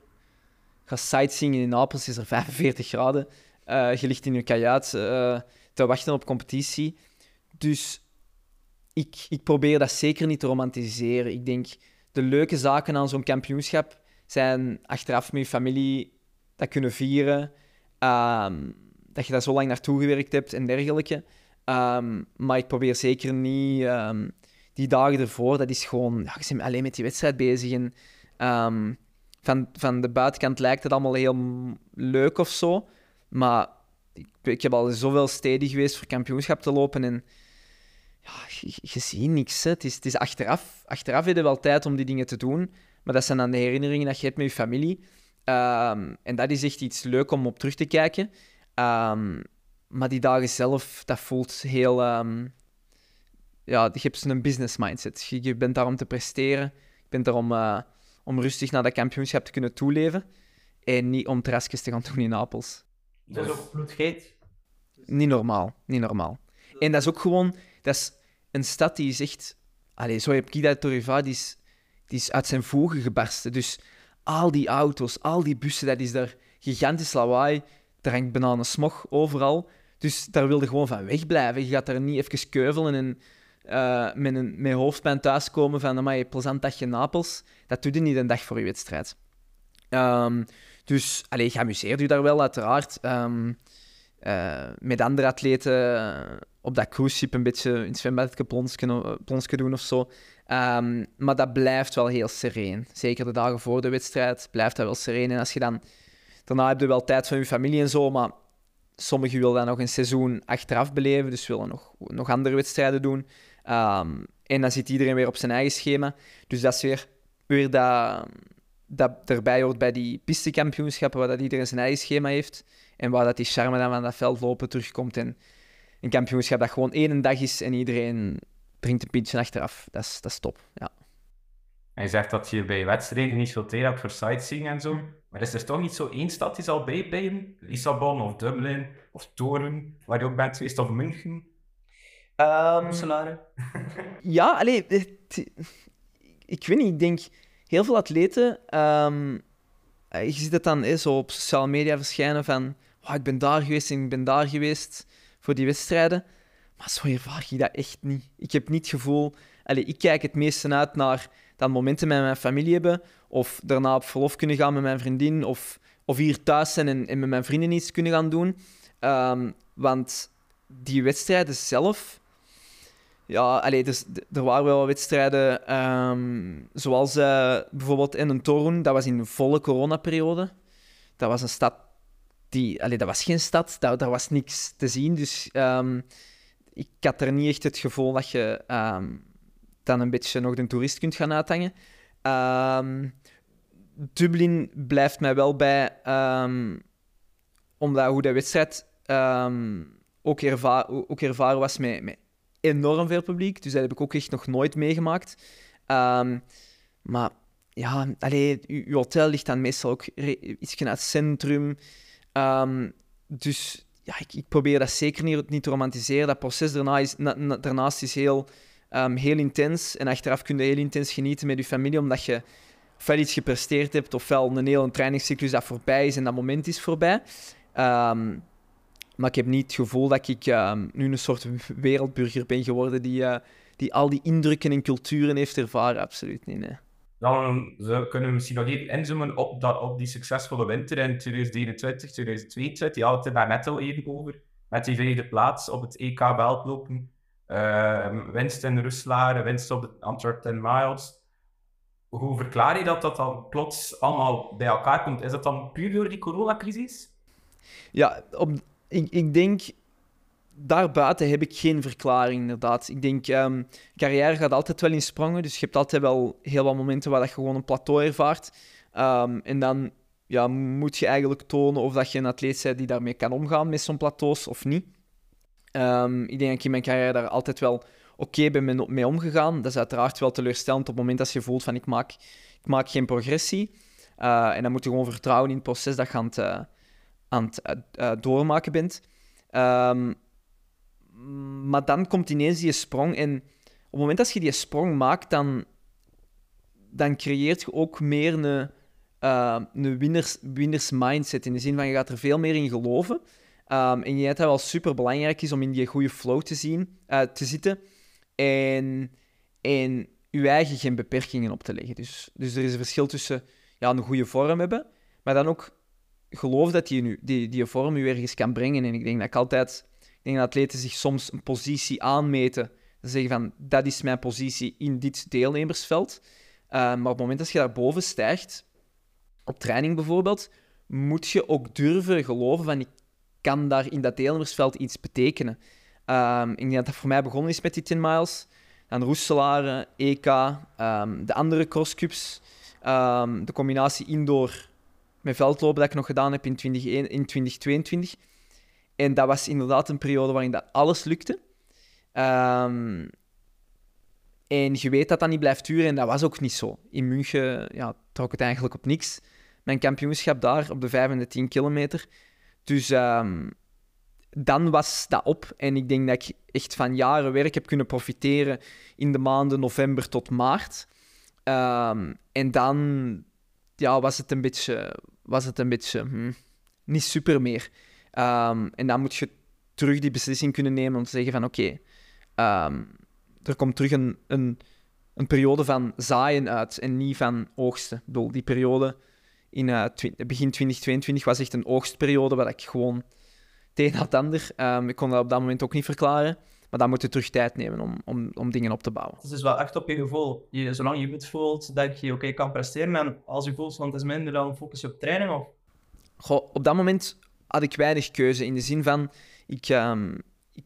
Speaker 3: gaat sightseeing in Napels, is er 45 graden. Uh, je ligt in je kajuit uh, te wachten op competitie. Dus ik, ik probeer dat zeker niet te romantiseren. Ik denk, de leuke zaken aan zo'n kampioenschap zijn achteraf met je familie dat kunnen vieren. Um, dat je daar zo lang naartoe gewerkt hebt en dergelijke. Um, maar ik probeer zeker niet um, die dagen ervoor, dat is gewoon, ja, je bent alleen met die wedstrijd bezig. En, van, van de buitenkant lijkt het allemaal heel leuk of zo. Maar ik, ik heb al zoveel steden geweest voor kampioenschap te lopen en ja, ziet niks. Hè. Het, is, achteraf. Achteraf heb je wel tijd om die dingen te doen. Maar dat zijn dan de herinneringen dat je hebt met je familie. Um, en dat is echt iets leuk om op terug te kijken. Um, maar die dagen zelf, dat voelt heel... ja, je hebt een business mindset. Je, je, bent daar om te presteren. Je bent daar om, uh, om rustig naar dat kampioenschap te kunnen toeleven. En niet om terrasjes te gaan doen in Napels.
Speaker 2: Dat is ook bloedgeet.
Speaker 3: Niet normaal. Niet normaal. En dat is ook gewoon... Dat is een stad die echt... Allee, zo heb ik dat Torriva, die is, die is uit zijn voegen gebarsten. Dus al die auto's, al die bussen, dat is daar gigantisch lawaai. Er hangt bijna smog overal. Dus daar wilde gewoon van wegblijven. Je gaat daar niet even keuvelen en uh, met, een, met hoofdpijn thuiskomen van amai, plezant dagje Napels. Dat doe je niet een dag voor je wedstrijd. Um, dus allez, je amuseert je daar wel, uiteraard. Um, uh, met andere atleten op dat cruiseschip een beetje in het zwembadje plonsken doen of zo. Um, maar dat blijft wel heel sereen. Zeker de dagen voor de wedstrijd blijft dat wel sereen. En als je dan... Daarna heb je wel tijd van je familie en zo, maar sommigen willen dan nog een seizoen achteraf beleven, dus willen nog, nog andere wedstrijden doen. Um, en dan zit iedereen weer op zijn eigen schema. Dus dat is weer, weer dat, dat erbij hoort bij die pistekampioenschappen, waar dat iedereen zijn eigen schema heeft. En waar dat die charme dan van dat veld lopen terugkomt. En een kampioenschap dat gewoon één dag is en iedereen drinkt een pintje achteraf. Dat is, dat is top, ja.
Speaker 1: En je zegt dat je bij wedstrijden niet veel tijd hebt voor sightseeing en zo. Maar is er toch niet zo één stad die al bij bij Lissabon of Dublin of Toren, waar je ook bent geweest, of München?
Speaker 2: Um,
Speaker 3: ja, alleen, ik weet niet, ik denk heel veel atleten, um, je ziet het dan zo op sociale media verschijnen van oh, ik ben daar geweest en ik ben daar geweest voor die wedstrijden. Maar zo ervaar je dat echt niet. Ik heb niet het gevoel... Allez, ik kijk het meeste uit naar dan momenten met mijn familie hebben, of daarna op verlof kunnen gaan met mijn vriendin, of, of hier thuis zijn en, en met mijn vrienden iets kunnen gaan doen. Um, want die wedstrijden zelf... Ja, allee, dus, er waren wel wedstrijden, um, zoals uh, bijvoorbeeld in een toren, dat was in een volle coronaperiode. Dat was een stad die... Allee, dat was geen stad, daar, was niks te zien, dus... Um, ik had er niet echt het gevoel dat je um, dan een beetje nog de toerist kunt gaan uithangen. Dublin blijft mij wel bij, omdat hoe de wedstrijd ook, erva ook ervaren was met, met, enorm veel publiek. Dus dat heb ik ook echt nog nooit meegemaakt. maar ja, allee, je hotel ligt dan meestal ook iets naar het centrum. dus ja, ik, probeer dat zeker niet, te romantiseren. Dat proces daarna is, na, daarnaast is heel, um, heel intens. En achteraf kun je heel intens genieten met je familie, omdat je ofwel iets gepresteerd hebt, ofwel een hele trainingscyclus dat voorbij is en dat moment is voorbij. Maar ik heb niet het gevoel dat ik um, nu een soort wereldburger ben geworden die, uh, die al die indrukken en culturen heeft ervaren. Absoluut niet, nee
Speaker 1: dan kunnen we misschien nog even inzoomen op, dat, op die succesvolle winter in 2021, 2022. Ja, het daar net al even over. Met die vijfde plaats op het EK Veldlopen. Uh, winst in Rusland, winst op de Antwerp 10 Miles. Hoe verklaar je dat dat dan plots allemaal bij elkaar komt? Is dat dan puur door die coronacrisis?
Speaker 3: Ja, op, ik, ik denk daarbuiten heb ik geen verklaring, inderdaad. Ik denk, um, carrière gaat altijd wel in sprongen. Dus je hebt altijd wel heel wat momenten waar je gewoon een plateau ervaart. Um, en dan ja, moet je eigenlijk tonen of dat je een atleet bent die daarmee kan omgaan met zo'n plateaus of niet. Um, ik denk dat in mijn carrière daar altijd wel oké ben mee omgegaan. Dat is uiteraard wel teleurstellend op het moment dat je voelt van ik maak, ik maak geen progressie. Uh, en dan moet je gewoon vertrouwen in het proces dat je aan uh, aan het uh, doormaken bent. Um, maar dan komt ineens die sprong. En op het moment dat je die sprong maakt, dan, dan creëert je ook meer een, uh, een winners, winners mindset. In de zin van je gaat er veel meer in geloven. Um, en je weet dat wel super belangrijk is om in die goede flow te, zien, te zitten. En, en je eigen geen beperkingen op te leggen. Dus, dus er is een verschil tussen ja, een goede vorm hebben, maar dan ook geloof dat je nu, die, die vorm je ergens kan brengen. En ik denk dat ik altijd, ik denk dat atleten zich soms een positie aanmeten. Dan zeggen van, dat is mijn positie in dit deelnemersveld. Uh, maar op het moment dat je daarboven stijgt, op training bijvoorbeeld, moet je ook durven geloven van, ik kan daar in dat deelnemersveld iets betekenen. Um, ik denk dat dat voor mij begonnen is met die 10 miles. Dan Roeselare, EK, um, de andere crosscups. Um, de combinatie indoor met veldlopen dat ik nog gedaan heb in, 2021, in 2022. En dat was inderdaad een periode waarin dat alles lukte. Um, en je weet dat dat niet blijft duren en dat was ook niet zo. In München ja, trok het eigenlijk op niks. Mijn kampioenschap daar op de 5 en de 10 kilometer. Dus um, dan was dat op. En ik denk dat ik echt van jaren werk heb kunnen profiteren in de maanden november tot maart. Um, en dan ja, was het een beetje, was het een beetje hm, niet super meer. Um, en dan moet je terug die beslissing kunnen nemen om te zeggen van oké, um, er komt terug een, een, een, periode van zaaien uit en niet van oogsten. Ik bedoel, die periode in uh, begin 2022 was echt een oogstperiode waar ik gewoon het had ander. Um, ik kon dat op dat moment ook niet verklaren. Maar dan moet je terug tijd nemen om, om, om dingen op te bouwen.
Speaker 2: Het is dus wel echt op je gevoel. Je, zolang je goed voelt dat je oké kan presteren. En als je voelt, want het is minder, dan focus je op training? Of?
Speaker 3: Goh, op dat moment had ik weinig keuze. In de zin van, ik, um, ik,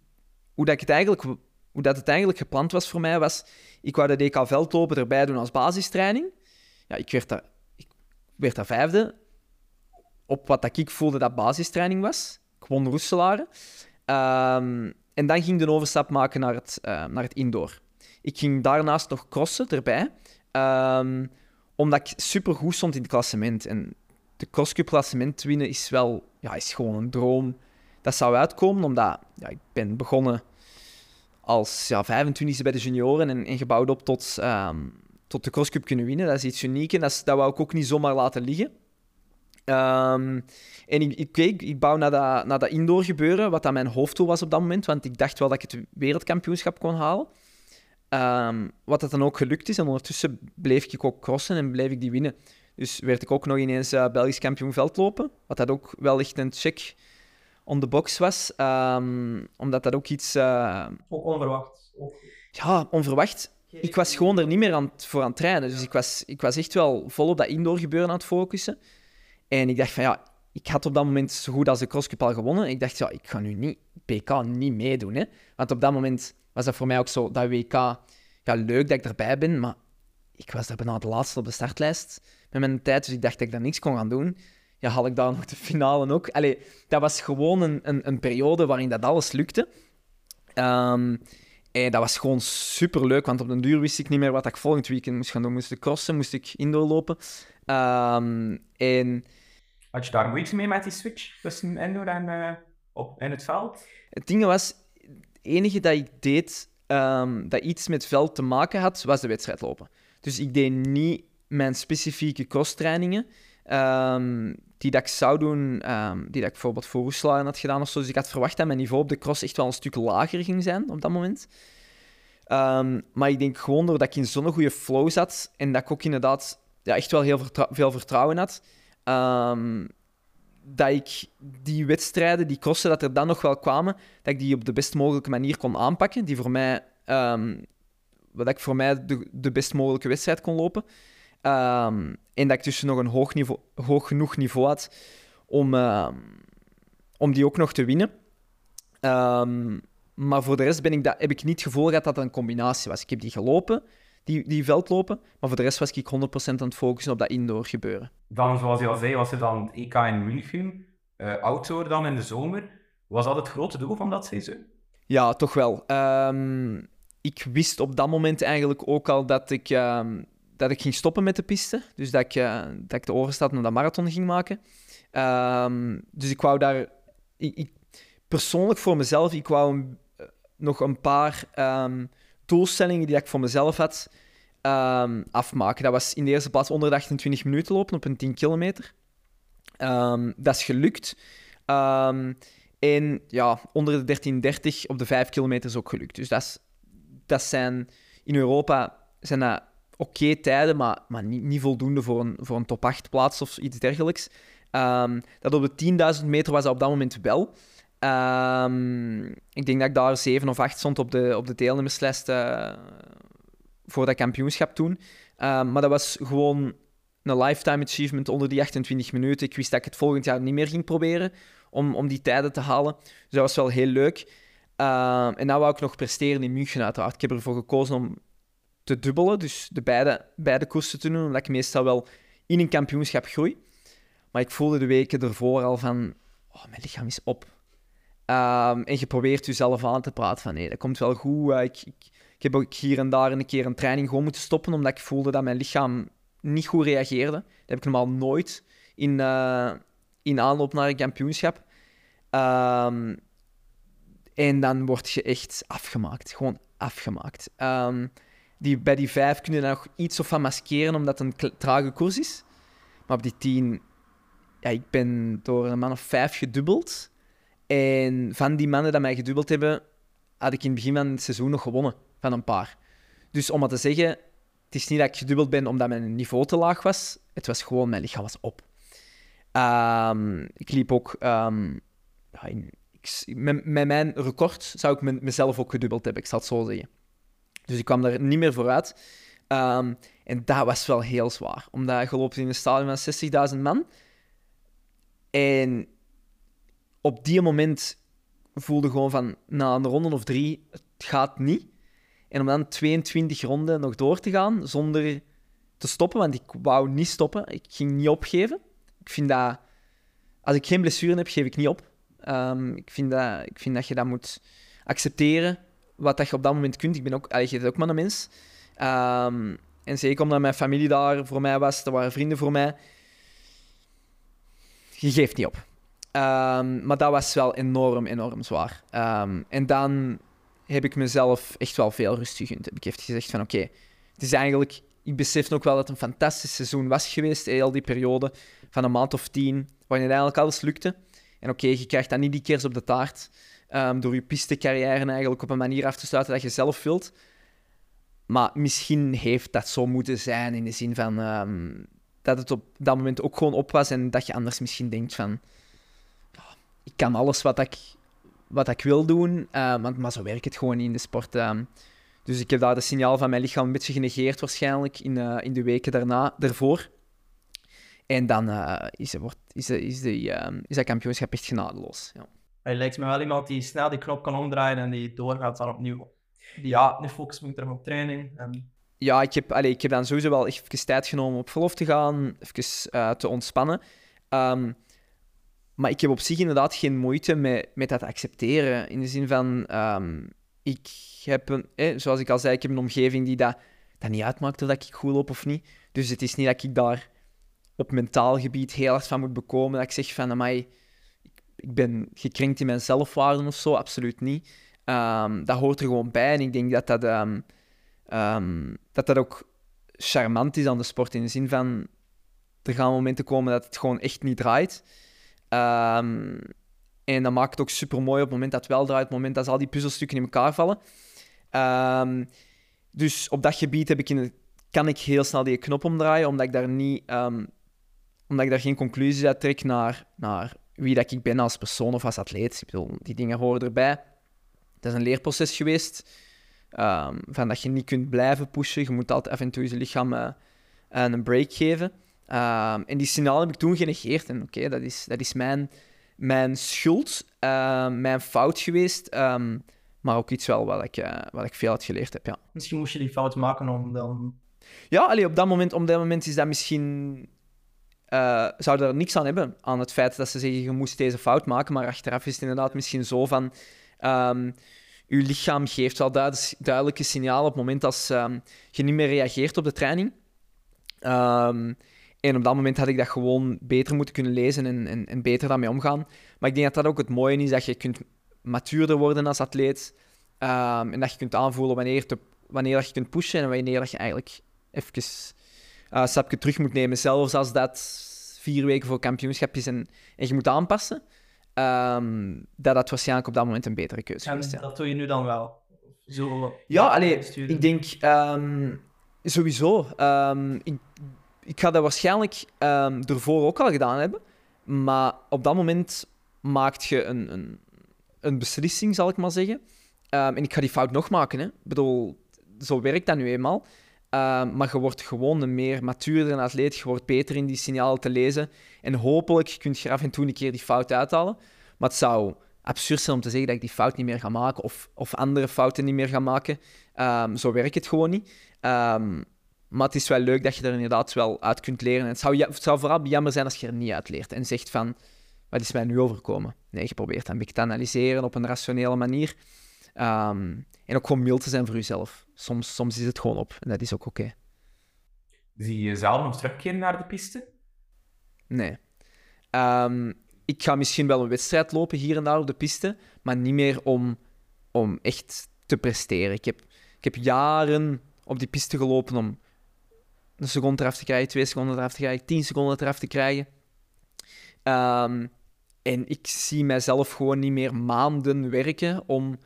Speaker 3: hoe, dat ik het eigenlijk, hoe dat het eigenlijk gepland was voor mij, was... Ik wou de DK veldlopen erbij doen als basistraining. Ja, ik werd daar, ik werd daar vijfde. Op wat dat ik voelde dat basistraining was. Ik won Roeselare. Um, en dan ging de overstap maken naar het, uh, naar het indoor. Ik ging daarnaast nog crossen erbij, um, omdat ik super goed stond in het klassement. En de crosscup klassement winnen is wel ja, is gewoon een droom. Dat zou uitkomen, omdat ja, ik ben begonnen als ja, 25e bij de junioren en, en gebouwd op tot, um, tot de crosscup kunnen winnen. Dat is iets unieks en dat, dat wou ik ook niet zomaar laten liggen. Um, en ik, ik, ik, ik bouw naar dat, naar dat indoor gebeuren, wat dan mijn hoofddoel was op dat moment, want ik dacht wel dat ik het wereldkampioenschap kon halen. Um, wat dat dan ook gelukt is. En ondertussen bleef ik ook crossen en bleef ik die winnen. Dus werd ik ook nog ineens uh, Belgisch kampioen veldlopen. Wat dat ook wel echt een check on the box was. Um, omdat dat ook iets... Uh...
Speaker 2: Ook onverwacht.
Speaker 3: Ja, onverwacht. Ik was gewoon er niet meer aan, voor aan het trainen. Dus ik was, ik was echt wel vol op dat indoor gebeuren aan het focussen. En ik dacht van ja, ik had op dat moment zo goed als de crosscup al gewonnen. Ik dacht ja, ik ga nu niet PK niet meedoen. Hè? Want op dat moment was dat voor mij ook zo, dat WK, ja, leuk dat ik erbij ben, maar ik was daar bijna de laatste op de startlijst met mijn tijd, dus ik dacht dat ik daar niks kon gaan doen. Ja, had ik daar nog de finale ook. Allee, dat was gewoon een, een, een periode waarin dat alles lukte. Um, en dat was gewoon super leuk, want op den duur wist ik niet meer wat ik volgend weekend moest gaan doen. Moest ik crossen, moest ik indoor lopen. Um, en
Speaker 1: had je daar moeite mee met die switch tussen indoor en uh, op, in het veld?
Speaker 3: Het ding was, het enige dat ik deed um, dat iets met veld te maken had, was de wedstrijd lopen. Dus ik deed niet mijn specifieke crosstrainingen, um, die dat ik zou doen, um, die dat ik bijvoorbeeld voor Roeselaar had gedaan of zo. Dus ik had verwacht dat mijn niveau op de cross echt wel een stuk lager ging zijn op dat moment. maar ik denk gewoon doordat ik in zo'n goede flow zat en dat ik ook inderdaad ja, echt wel heel veel vertrouwen had, Um, dat ik die wedstrijden, die crossen, dat er dan nog wel kwamen, dat ik die op de best mogelijke manier kon aanpakken. Die voor mij, um, wat ik voor mij de, de best mogelijke wedstrijd kon lopen. Um, en dat ik dus nog een hoog, niveau, hoog genoeg niveau had om, om die ook nog te winnen. maar voor de rest ben ik dat, heb ik niet het gevoel gehad dat het een combinatie was. Ik heb die gelopen, die, die veldlopen. Maar voor de rest was ik 100% aan het focussen op dat indoor gebeuren.
Speaker 1: Dan, zoals je al zei, was er dan het EK in München. Uh, outdoor dan in de zomer. Was dat het grote doel van dat seizoen?
Speaker 3: Ja, toch wel. Um, ik wist op dat moment eigenlijk ook al dat ik, um, dat ik ging stoppen met de piste. Dus dat ik, uh, dat ik de overstap naar de marathon ging maken. Um, dus ik wou daar... Ik, ik, persoonlijk voor mezelf, ik wou een, nog een paar doelstellingen die ik voor mezelf had, ehm, afmaken. Dat was in de eerste plaats onder de 28 minuten lopen op een 10 kilometer. Ehm, dat is gelukt. Ehm, en ja, onder de 13.30 op de 5 kilometer is ook gelukt. Dus dat, is, dat zijn in Europa zijn dat oké tijden, maar, maar niet, niet voldoende voor een, voor een top 8 plaats of iets dergelijks. Dat op de 10.000 meter was dat op dat moment wel. Ehm, ik denk dat ik daar 7 of 8 stond op de, op de deelnemerslijst uh, voor dat kampioenschap toen. Ehm, maar dat was gewoon een lifetime achievement onder die 28 minuten. Ik wist dat ik het volgend jaar niet meer ging proberen om, om die tijden te halen. Dus dat was wel heel leuk. en nou wou ik nog presteren in München uiteraard. Ik heb ervoor gekozen om te dubbelen, dus de beide, beide koersen te doen, omdat ik meestal wel in een kampioenschap groei. Maar ik voelde de weken ervoor al van, oh, mijn lichaam is op. Um, en je probeert jezelf aan te praten van, nee, dat komt wel goed. ik, ik, ik, heb ook hier en daar een keer een training gewoon moeten stoppen, omdat ik voelde dat mijn lichaam niet goed reageerde. Dat heb ik normaal nooit in, uh, in aanloop naar een kampioenschap. Um, en dan word je echt afgemaakt. Gewoon afgemaakt. Um, die, bij die vijf kun je nog iets of van maskeren, omdat het een trage koers is. Maar op die tien, ja, ik ben door een man of vijf gedubbeld. En van die mannen die mij gedubbeld hebben, had ik in het begin van het seizoen nog gewonnen van een paar. Dus om maar te zeggen, het is niet dat ik gedubbeld ben omdat mijn niveau te laag was. Het was gewoon, mijn lichaam was op. Um, ik liep ook... Ik, met, mijn record zou ik mezelf ook gedubbeld hebben, ik zal het zo zeggen. Dus ik kwam daar niet meer vooruit. Um, en dat was wel heel zwaar. Omdat je geloopt in een stadion van 60.000 man. En op die moment voelde gewoon van, na een ronde of drie, het gaat niet. En om dan 22 ronden nog door te gaan, zonder te stoppen, want ik wou niet stoppen. Ik ging niet opgeven. Ik vind dat... Als ik geen blessure heb, geef ik niet op. Um, ik, vind dat, ik vind dat je dat moet accepteren wat dat je op dat moment kunt. Ik ben ook, je ook maar een mens. Um, en zeker omdat mijn familie daar voor mij was, er waren vrienden voor mij. Je geeft niet op. Um, maar dat was wel enorm, enorm zwaar. Um, en dan heb ik mezelf echt wel veel rust gegund. Heb ik heeft gezegd van oké, het is eigenlijk... Ik besef ook wel dat het een fantastisch seizoen was geweest, heel die periode van een maand of tien, waarin eigenlijk alles lukte. En oké, je krijgt dan niet die kers op de taart. Um, door je pistecarrière eigenlijk op een manier af te sluiten dat je zelf wilt. Maar misschien heeft dat zo moeten zijn in de zin van dat het op dat moment ook gewoon op was en dat je anders misschien denkt van kan alles wat ik, wat ik wil doen, uh, maar, maar, zo werkt het gewoon niet in de sport. Um. dus ik heb daar de signaal van mijn lichaam een beetje genegeerd waarschijnlijk in, uh, in de weken daarna, daarvoor. En dan is, wordt, is, is, de, is dat kampioenschap echt genadeloos. Ja.
Speaker 2: Hij lijkt me wel iemand die snel die knop kan omdraaien en die doorgaat dan opnieuw. Die, ja, de focus moet er op training. En...
Speaker 3: Ja, ik heb, allez, ik heb dan sowieso wel even tijd genomen om op verlof te gaan, even te ontspannen. Um, maar ik heb op zich inderdaad geen moeite met, met dat accepteren. In de zin van, um, ik heb een, zoals ik al zei, ik heb een omgeving die dat, dat niet uitmaakt of dat ik goed loop of niet. Dus het is niet dat ik daar op mentaal gebied heel hard van moet bekomen. Dat ik zeg van, amai, ik ben gekrenkt in mijn zelfwaarde of zo, absoluut niet. Um, dat hoort er gewoon bij en ik denk dat dat, um, dat dat ook charmant is aan de sport. In de zin van, er gaan momenten komen dat het gewoon echt niet draait. En dat maakt het ook super mooi op het moment dat het wel draait, op het moment dat al die puzzelstukken in elkaar vallen. dus op dat gebied heb ik in kan ik heel snel die knop omdraaien, omdat ik daar, niet, omdat ik daar geen conclusies uit trek naar, naar wie dat ik ben als persoon of als atleet. Ik bedoel, die dingen horen erbij. Het is een leerproces geweest. Um, van dat je niet kunt blijven pushen. Je moet altijd af en toe je lichaam uh, een break geven. Um, en die signaal heb ik toen genegeerd. En oké, dat, is, dat is mijn, mijn schuld, uh, mijn fout geweest. Um, maar ook iets wel wat ik, uh, wat ik veel uit geleerd heb, ja.
Speaker 2: Misschien moest je die fout maken om dan...
Speaker 3: Ja, allee, op, dat moment, op dat moment is dat misschien uh, zouden er niks aan hebben aan het feit dat ze zeggen je moest deze fout maken, maar achteraf is het inderdaad misschien zo van um, je lichaam geeft wel duidelijke signalen op het moment als um, je niet meer reageert op de training. Um, en op dat moment had ik dat gewoon beter moeten kunnen lezen en, en, en, beter daarmee omgaan. Maar ik denk dat dat ook het mooie is, dat je kunt matuurder worden als atleet. en dat je kunt aanvoelen wanneer, te, wanneer dat je kunt pushen en wanneer dat je eigenlijk even uh, een stapje terug moet nemen. Zelfs als dat vier weken voor kampioenschap is en, en je moet aanpassen, ehm, dat dat waarschijnlijk op dat moment een betere keuze is.
Speaker 2: Dat doe je nu dan wel? Zo
Speaker 3: ja, alleen ik denk ehm, sowieso. Um, ik, ik ga dat waarschijnlijk ervoor ook al gedaan hebben. Maar op dat moment maakt je een, een, een beslissing, zal ik maar zeggen. en ik ga die fout nog maken. Hè. Ik bedoel, zo werkt dat nu eenmaal. Ehm, maar je wordt gewoon een meer matuurder atleet. Je wordt beter in die signalen te lezen. En hopelijk kun je af en toe een keer die fout uithalen. Maar het zou absurd zijn om te zeggen dat ik die fout niet meer ga maken of, of andere fouten niet meer ga maken. Zo werkt het gewoon niet. Um, maar het is wel leuk dat je er inderdaad wel uit kunt leren. het zou, het zou vooral jammer zijn als je er niet uit leert en zegt van, wat is mij nu overkomen? Nee, je probeert een beetje te analyseren op een rationele manier. en ook gewoon mild te zijn voor jezelf soms, soms is het gewoon op en dat is ook oké.
Speaker 1: Zie je zelf nog terugkeren naar de piste?
Speaker 3: Nee. Ehm, ik ga misschien wel een wedstrijd lopen hier en daar op de piste, maar niet meer om, om echt te presteren. Ik heb, ik heb jaren op die piste gelopen om een seconde eraf te krijgen, twee seconden eraf te krijgen, tien seconden eraf te krijgen. Ehm, en ik zie mijzelf gewoon niet meer maanden werken om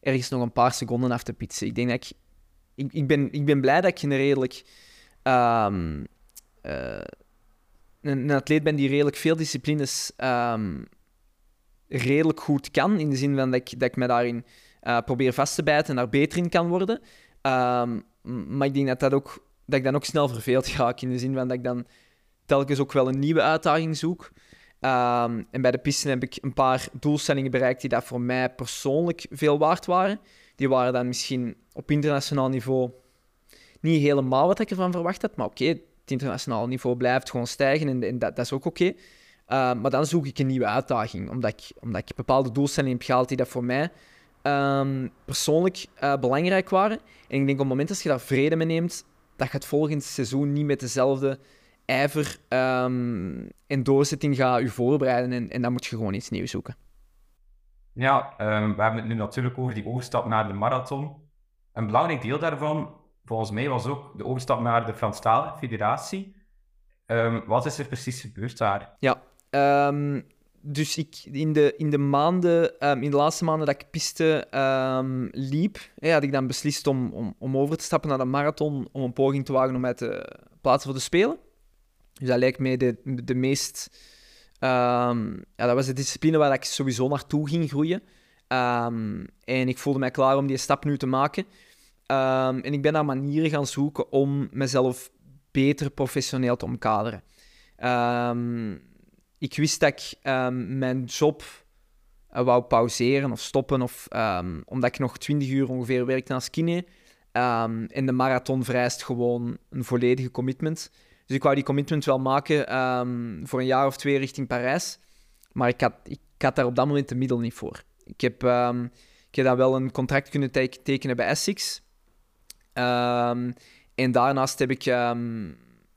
Speaker 3: ergens nog een paar seconden af te pitsen. Ik denk dat ik ik, ik, ben, ik ben blij dat ik een redelijk. Um, een, atleet ben die redelijk veel disciplines um, redelijk goed kan. In de zin van dat ik, dat ik me daarin uh, probeer vast te bijten en daar beter in kan worden. Maar ik denk dat, dat, ook, dat ik dan ook snel verveeld ga. In de zin van dat ik dan telkens ook wel een nieuwe uitdaging zoek. Um, en bij de pisten heb ik een paar doelstellingen bereikt die dat voor mij persoonlijk veel waard waren. Die waren dan misschien op internationaal niveau niet helemaal wat ik ervan verwacht had. Maar oké, het internationale niveau blijft gewoon stijgen en, en dat, dat, is ook oké. Uh, maar dan zoek ik een nieuwe uitdaging, omdat ik, omdat ik bepaalde doelstellingen heb gehaald die dat voor mij um, persoonlijk uh, belangrijk waren. En ik denk op het moment dat je daar vrede mee neemt, dat je het volgende seizoen niet met dezelfde ijver um, en doorzetting gaat je voorbereiden. En, en dan moet je gewoon iets nieuws zoeken.
Speaker 1: Ja, um, we hebben het nu natuurlijk over die overstap naar de marathon. Een belangrijk deel daarvan, volgens mij, was ook de overstap naar de Franstalige Federatie. Um, wat is er precies gebeurd daar?
Speaker 3: Ja, dus ik, in, de, in de maanden, in de laatste maanden dat ik piste liep, had ik dan beslist om, om, om over te stappen naar de marathon, om een poging te wagen om mij te plaatsen voor de Spelen. Dus dat lijkt mij de, de meest Um, ja, dat was de discipline waar ik sowieso naartoe ging groeien. En ik voelde mij klaar om die stap nu te maken. En ik ben naar manieren gaan zoeken om mezelf beter professioneel te omkaderen. Ik wist dat ik mijn job uh, wou pauzeren of stoppen, of, omdat ik nog 20 uur ongeveer werkte als kine. en de marathon vereist gewoon een volledige commitment. Dus ik wou die commitment wel maken ehm, voor een jaar of twee richting Parijs. Maar ik had, ik had daar op dat moment de middel niet voor. Ik heb, um, ik heb dan wel een contract kunnen tekenen bij Essex. En daarnaast heb ik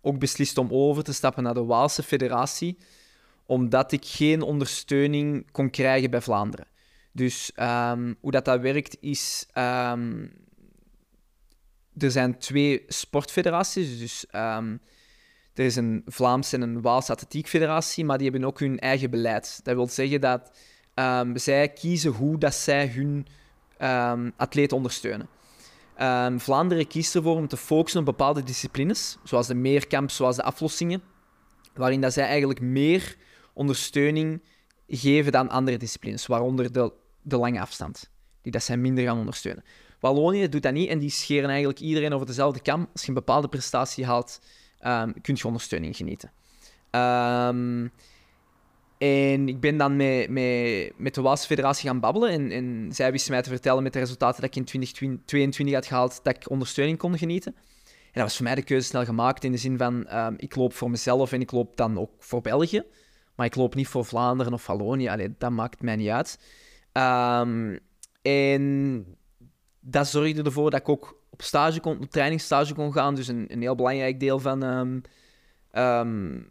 Speaker 3: ook beslist om over te stappen naar de Waalse Federatie, omdat ik geen ondersteuning kon krijgen bij Vlaanderen. Dus hoe dat, dat werkt is. er zijn twee sportfederaties. Dus er is een Vlaamse en een Waalse Atletiek Federatie, maar die hebben ook hun eigen beleid. Dat wil zeggen dat zij kiezen hoe dat zij hun atleten ondersteunen. Vlaanderen kiest ervoor om te focussen op bepaalde disciplines, zoals de meerkamp, zoals de aflossingen, waarin dat zij eigenlijk meer ondersteuning geven dan andere disciplines, waaronder de, de lange afstand, die dat zij minder gaan ondersteunen. Wallonië doet dat niet en die scheren eigenlijk iedereen over dezelfde kam. Als je een bepaalde prestatie haalt, um, kun je ondersteuning genieten. Um, en ik ben dan met, met, de Waalse Federatie gaan babbelen. En, en zij wisten mij te vertellen met de resultaten dat ik in 2022 had gehaald, dat ik ondersteuning kon genieten. En dat was voor mij de keuze snel gemaakt in de zin van, um, ik loop voor mezelf en ik loop dan ook voor België. Maar ik loop niet voor Vlaanderen of Wallonië. Allee, dat maakt mij niet uit. Um, en dat zorgde ervoor dat ik ook op stage kon, op trainingsstage kon gaan. Dus een, een heel belangrijk deel van, um, um,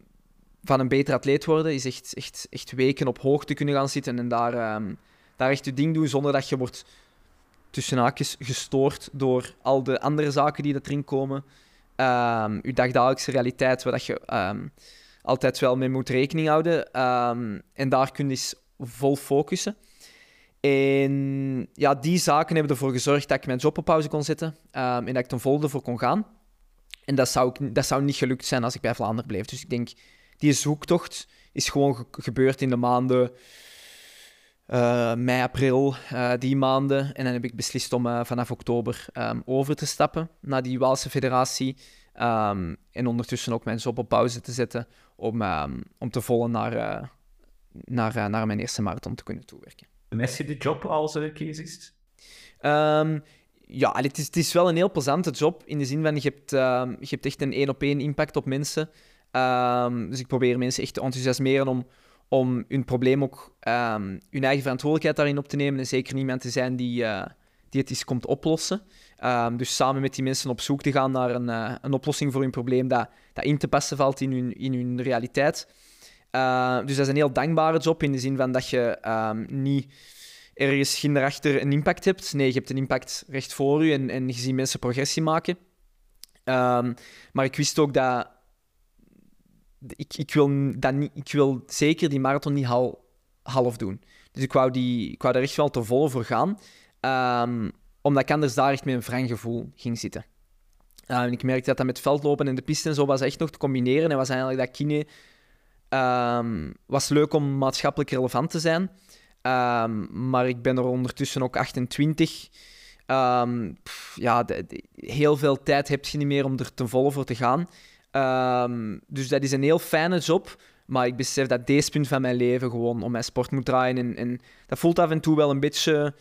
Speaker 3: van een beter atleet worden is echt, echt, echt weken op hoogte kunnen gaan zitten en daar, daar echt je ding doen zonder dat je wordt tussen haakjes gestoord door al de andere zaken die erin komen. ehm je dagdagelijkse realiteit, waar dat je ehm, altijd wel mee moet rekening houden. Ehm, en daar kun je eens vol focussen. En ja, die zaken hebben ervoor gezorgd dat ik mijn job op pauze kon zetten ehm, en dat ik ten volle voor kon gaan. En dat zou, ik, dat zou niet gelukt zijn als ik bij Vlaanderen bleef. Dus ik denk, die zoektocht is gewoon ge- gebeurd in de maanden eh, mei, april, eh, die maanden. En dan heb ik beslist om eh, vanaf oktober ehm, over te stappen naar die Waalse federatie. Ehm, en ondertussen ook mijn job op pauze te zetten om, ehm, om te volle naar, eh, naar, eh, naar mijn eerste marathon te kunnen toewerken.
Speaker 1: Mis je de job als uh, kiesist?
Speaker 3: Ehm, ja, het is, het is wel een heel plezante job in de zin van je hebt, ehm, je hebt echt een één op één impact op mensen. Dus ik probeer mensen echt te enthousiasmeren om, om hun probleem ook hun eigen verantwoordelijkheid daarin op te nemen en zeker niemand te zijn die, eh, die het eens komt oplossen. Ehm, dus samen met die mensen op zoek te gaan naar een, eh, een oplossing voor hun probleem dat, dat in te passen valt in hun, in hun realiteit. Uh, dus dat is een heel dankbare job in de zin van dat je ehm, niet ergens daarachter een impact hebt. Nee, je hebt een impact recht voor je en, en je ziet mensen progressie maken. Maar ik wist ook dat ik, ik, wil dat niet, ik wil zeker die marathon niet hal, half doen. Dus ik wou, die, ik wou daar echt wel te volle voor gaan. Omdat ik anders daar echt met een wrang gevoel ging zitten. En ik merkte dat dat met veldlopen en de piste en zo was echt nog te combineren. En was eigenlijk dat kine... Um, was leuk om maatschappelijk relevant te zijn. Um, maar ik ben er ondertussen ook 28. Um, pff, ja, heel veel tijd heb je niet meer om er ten volle voor te gaan. Dus dat is een heel fijne job. Maar ik besef dat deze punt van mijn leven gewoon om mijn sport moet draaien. En, en dat voelt af en toe wel een beetje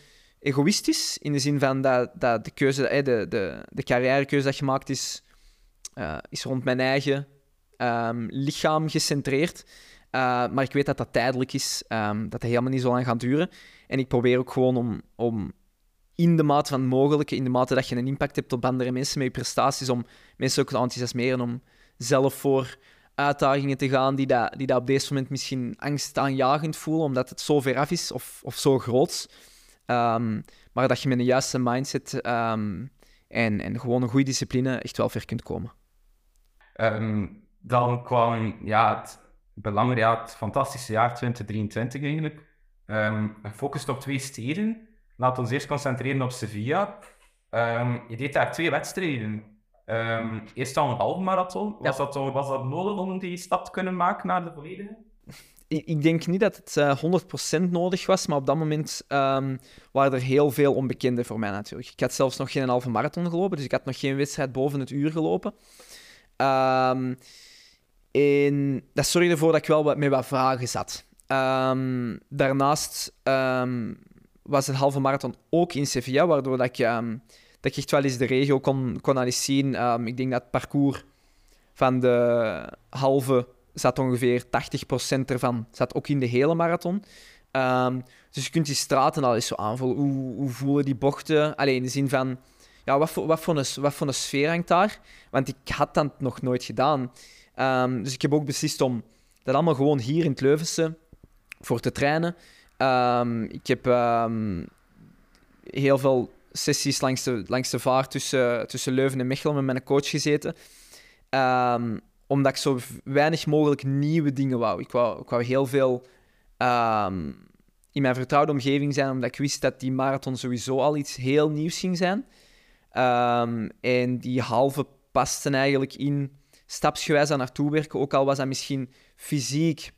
Speaker 3: egoïstisch. In de zin van dat, dat de keuze, de, de, de carrièrekeuze dat gemaakt is, uh, is rond mijn eigen um, lichaam gecentreerd. Uh, maar ik weet dat dat tijdelijk is, um, dat dat helemaal niet zo lang gaat duren. En ik probeer ook gewoon om, om in de mate van het mogelijke, in de mate dat je een impact hebt op andere mensen met je prestaties, om mensen ook te enthousiasmeren om zelf voor uitdagingen te gaan die dat, die dat op deze moment misschien angstaanjagend voelen, omdat het zo ver af is of, of zo groot. Um, maar dat je met een juiste mindset um, en, en gewoon een goede discipline echt wel ver kunt komen.
Speaker 1: Um, dan kwam ja, het belangrijke, het fantastische jaar 2023 eigenlijk. Gefocust op twee steden. Laten we ons eerst concentreren op Sevilla. Je deed daar twee wedstrijden. Eerst al een halve marathon. Was, ja. dat, was dat nodig om die stap te kunnen maken naar de volledige?
Speaker 3: Ik, denk niet dat het uh, 100% nodig was, maar op dat moment um, waren er heel veel onbekenden voor mij natuurlijk. Ik had zelfs nog geen halve marathon gelopen, dus ik had nog geen wedstrijd boven het uur gelopen. Um, en dat zorgde ervoor dat ik wel wat, met wat vragen zat. Um, daarnaast was het halve marathon ook in Sevilla, waardoor dat ik, dat ik echt wel eens de regio kon, kon zien. ik denk dat het parcours van de halve zat ongeveer 80% ervan zat ook in de hele marathon. dus je kunt die straten al eens zo aanvoelen. Hoe, hoe voelen die bochten? Alleen in de zin van, ja, wat voor, wat, voor een, wat voor een sfeer hangt daar? Want ik had dat nog nooit gedaan. Um, dus ik heb ook beslist om dat allemaal gewoon hier in het Leuvense voor te trainen. Um, ik heb heel veel sessies langs de, langs de vaart tussen, tussen Leuven en Mechelen met mijn coach gezeten. Omdat ik zo weinig mogelijk nieuwe dingen wou. Ik wou, ik wou heel veel in mijn vertrouwde omgeving zijn, omdat ik wist dat die marathon sowieso al iets heel nieuws ging zijn. en die halve pasten eigenlijk in stapsgewijs aan naartoe werken, ook al was dat misschien fysiek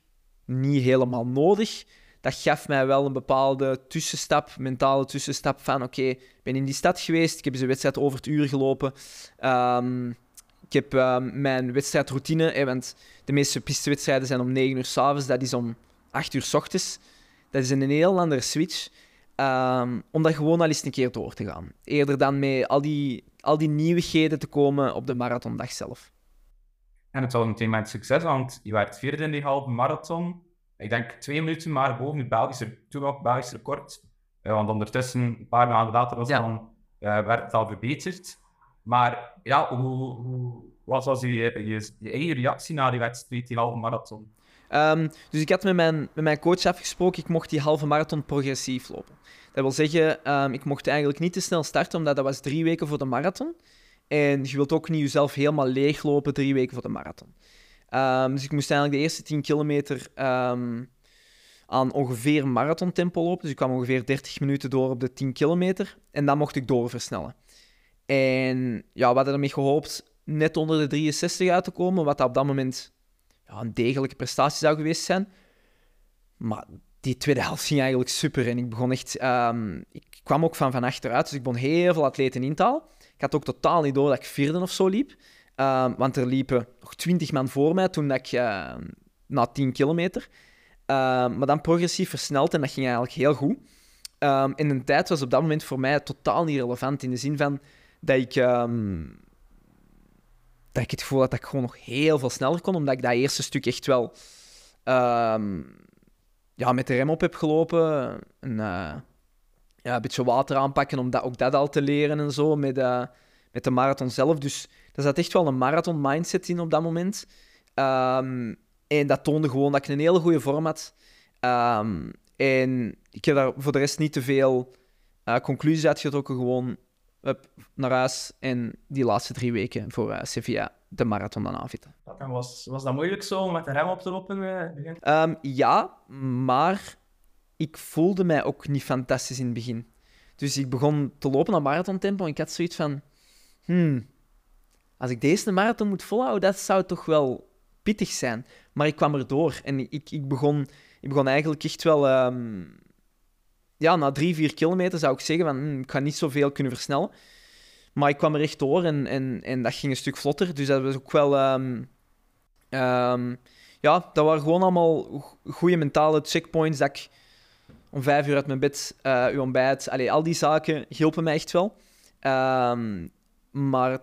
Speaker 3: niet helemaal nodig. Dat gaf mij wel een bepaalde tussenstap, mentale tussenstap van oké, ik ben in die stad geweest, ik heb eens een wedstrijd over het uur gelopen. Um, ik heb um, mijn wedstrijdroutine, eh, want de meeste pistewedstrijden zijn om 9 uur s'avonds, dat is om 8 uur s ochtends. Dat is een heel andere switch, um, om dat gewoon al eens een keer door te gaan. Eerder dan met al die, al die nieuwigheden te komen op de marathondag zelf.
Speaker 1: En het was meteen met succes, want je werd vierde in die halve marathon. Ik denk twee minuten maar boven het Belgische, toen ook Belgisch record. Uh, want ondertussen, een paar maanden later, was ja. dan, uh, werd het al verbeterd. Maar ja, hoe, wat was je, je, je, eigen reactie na die wedstrijd, die halve marathon?
Speaker 3: Um, dus ik had met mijn, met mijn coach afgesproken, ik mocht die halve marathon progressief lopen. Dat wil zeggen, um, ik mocht eigenlijk niet te snel starten, omdat dat was drie weken voor de marathon. En je wilt ook niet jezelf helemaal leeglopen drie weken voor de marathon. Ehm, dus ik moest eigenlijk de eerste 10 kilometer ehm, aan ongeveer marathontempo lopen. Dus ik kwam ongeveer 30 minuten door op de 10 kilometer. En dan mocht ik doorversnellen. En ja, we hadden ermee gehoopt net onder de 63 uit te komen, wat op dat moment ja, een degelijke prestatie zou geweest zijn. Maar die tweede helft ging eigenlijk super. En ik begon echt... ehm, ik kwam ook van van achteruit, dus ik begon heel veel atleten in halen. Ik had ook totaal niet door dat ik vierde of zo liep. Ehm, want er liepen nog twintig man voor mij toen dat ik... ehm, na 10 kilometer. Maar dan progressief versneld en dat ging eigenlijk heel goed. En de tijd was op dat moment voor mij totaal niet relevant. In de zin van dat ik... ehm, dat ik het gevoel had dat ik gewoon nog heel veel sneller kon. Omdat ik dat eerste stuk echt wel... ehm, ja, met de rem op heb gelopen. En, eh, ja, een beetje water aanpakken om dat, ook dat al te leren en zo. Met, eh, met de marathon zelf. Dus er zat echt wel een marathon mindset in op dat moment. Ehm, en dat toonde gewoon dat ik een hele goede vorm had. En ik heb daar voor de rest niet te veel eh, conclusies uitgetrokken. Gewoon hup, naar huis en die laatste drie weken voor eh, Sevilla de marathon dan aanvitten.
Speaker 2: En was, was dat moeilijk zo om met de rem op te lopen? eh?
Speaker 3: Ehm, ja, maar ik voelde mij ook niet fantastisch in het begin. Dus ik begon te lopen naar marathontempo en ik had zoiets van... Hmm, als ik deze marathon moet volhouden, dat zou toch wel pittig zijn. Maar ik kwam erdoor en ik, ik, begon, ik begon eigenlijk echt wel... ehm, ja, na drie, vier kilometer zou ik zeggen van... hmm, ik ga niet zoveel kunnen versnellen. Maar ik kwam er echt door en, en, en dat ging een stuk vlotter. Dus dat was ook wel... ehm, ehm, ja, dat waren gewoon allemaal go- goede mentale checkpoints. Dat ik om vijf uur uit mijn bed, eh uw ontbijt, allee, al die zaken hielpen mij echt wel. Ehm, maar het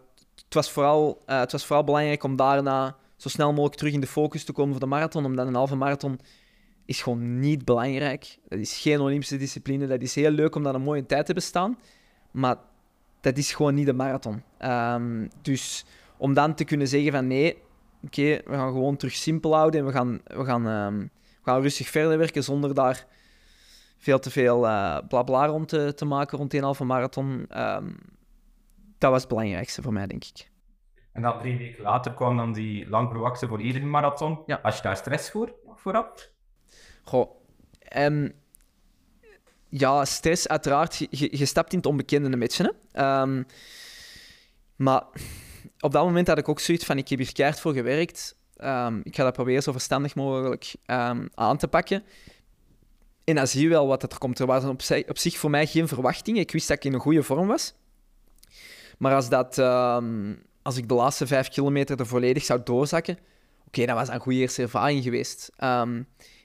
Speaker 3: was, vooral, eh, het was vooral belangrijk om daarna zo snel mogelijk terug in de focus te komen voor de marathon. Omdat een halve marathon is gewoon niet belangrijk. Dat is geen Olympische discipline. Dat is heel leuk om dan een mooie tijd te hebben staan. Maar dat is gewoon niet de marathon. Ehm, dus om dan te kunnen zeggen van nee, oké, we gaan gewoon terug simpel houden en we gaan, we gaan, ehm, we gaan rustig verder werken zonder daar veel te veel eh blabla rond te, te maken rond die halve marathon. Ehm, dat was het belangrijkste voor mij, denk ik.
Speaker 1: En dan drie weken later kwam dan die lang verwachte volledige marathon.
Speaker 3: Ja.
Speaker 1: Had je daar stress voor, vooraf?
Speaker 3: Goh, ehm, ja, stress uiteraard. Je, stapt in het onbekende een beetje. Hè? Ehm, maar op dat moment had ik ook zoiets van, ik heb hier keihard voor gewerkt. Ehm, ik ga dat proberen zo verstandig mogelijk aan te pakken. En dan zie je wel wat er komt. Er waren op, zich- op zich voor mij geen verwachtingen. Ik wist dat ik in een goede vorm was. Maar als, dat, als ik de laatste vijf kilometer er volledig zou doorzakken, oké, dat was een goede eerste ervaring geweest.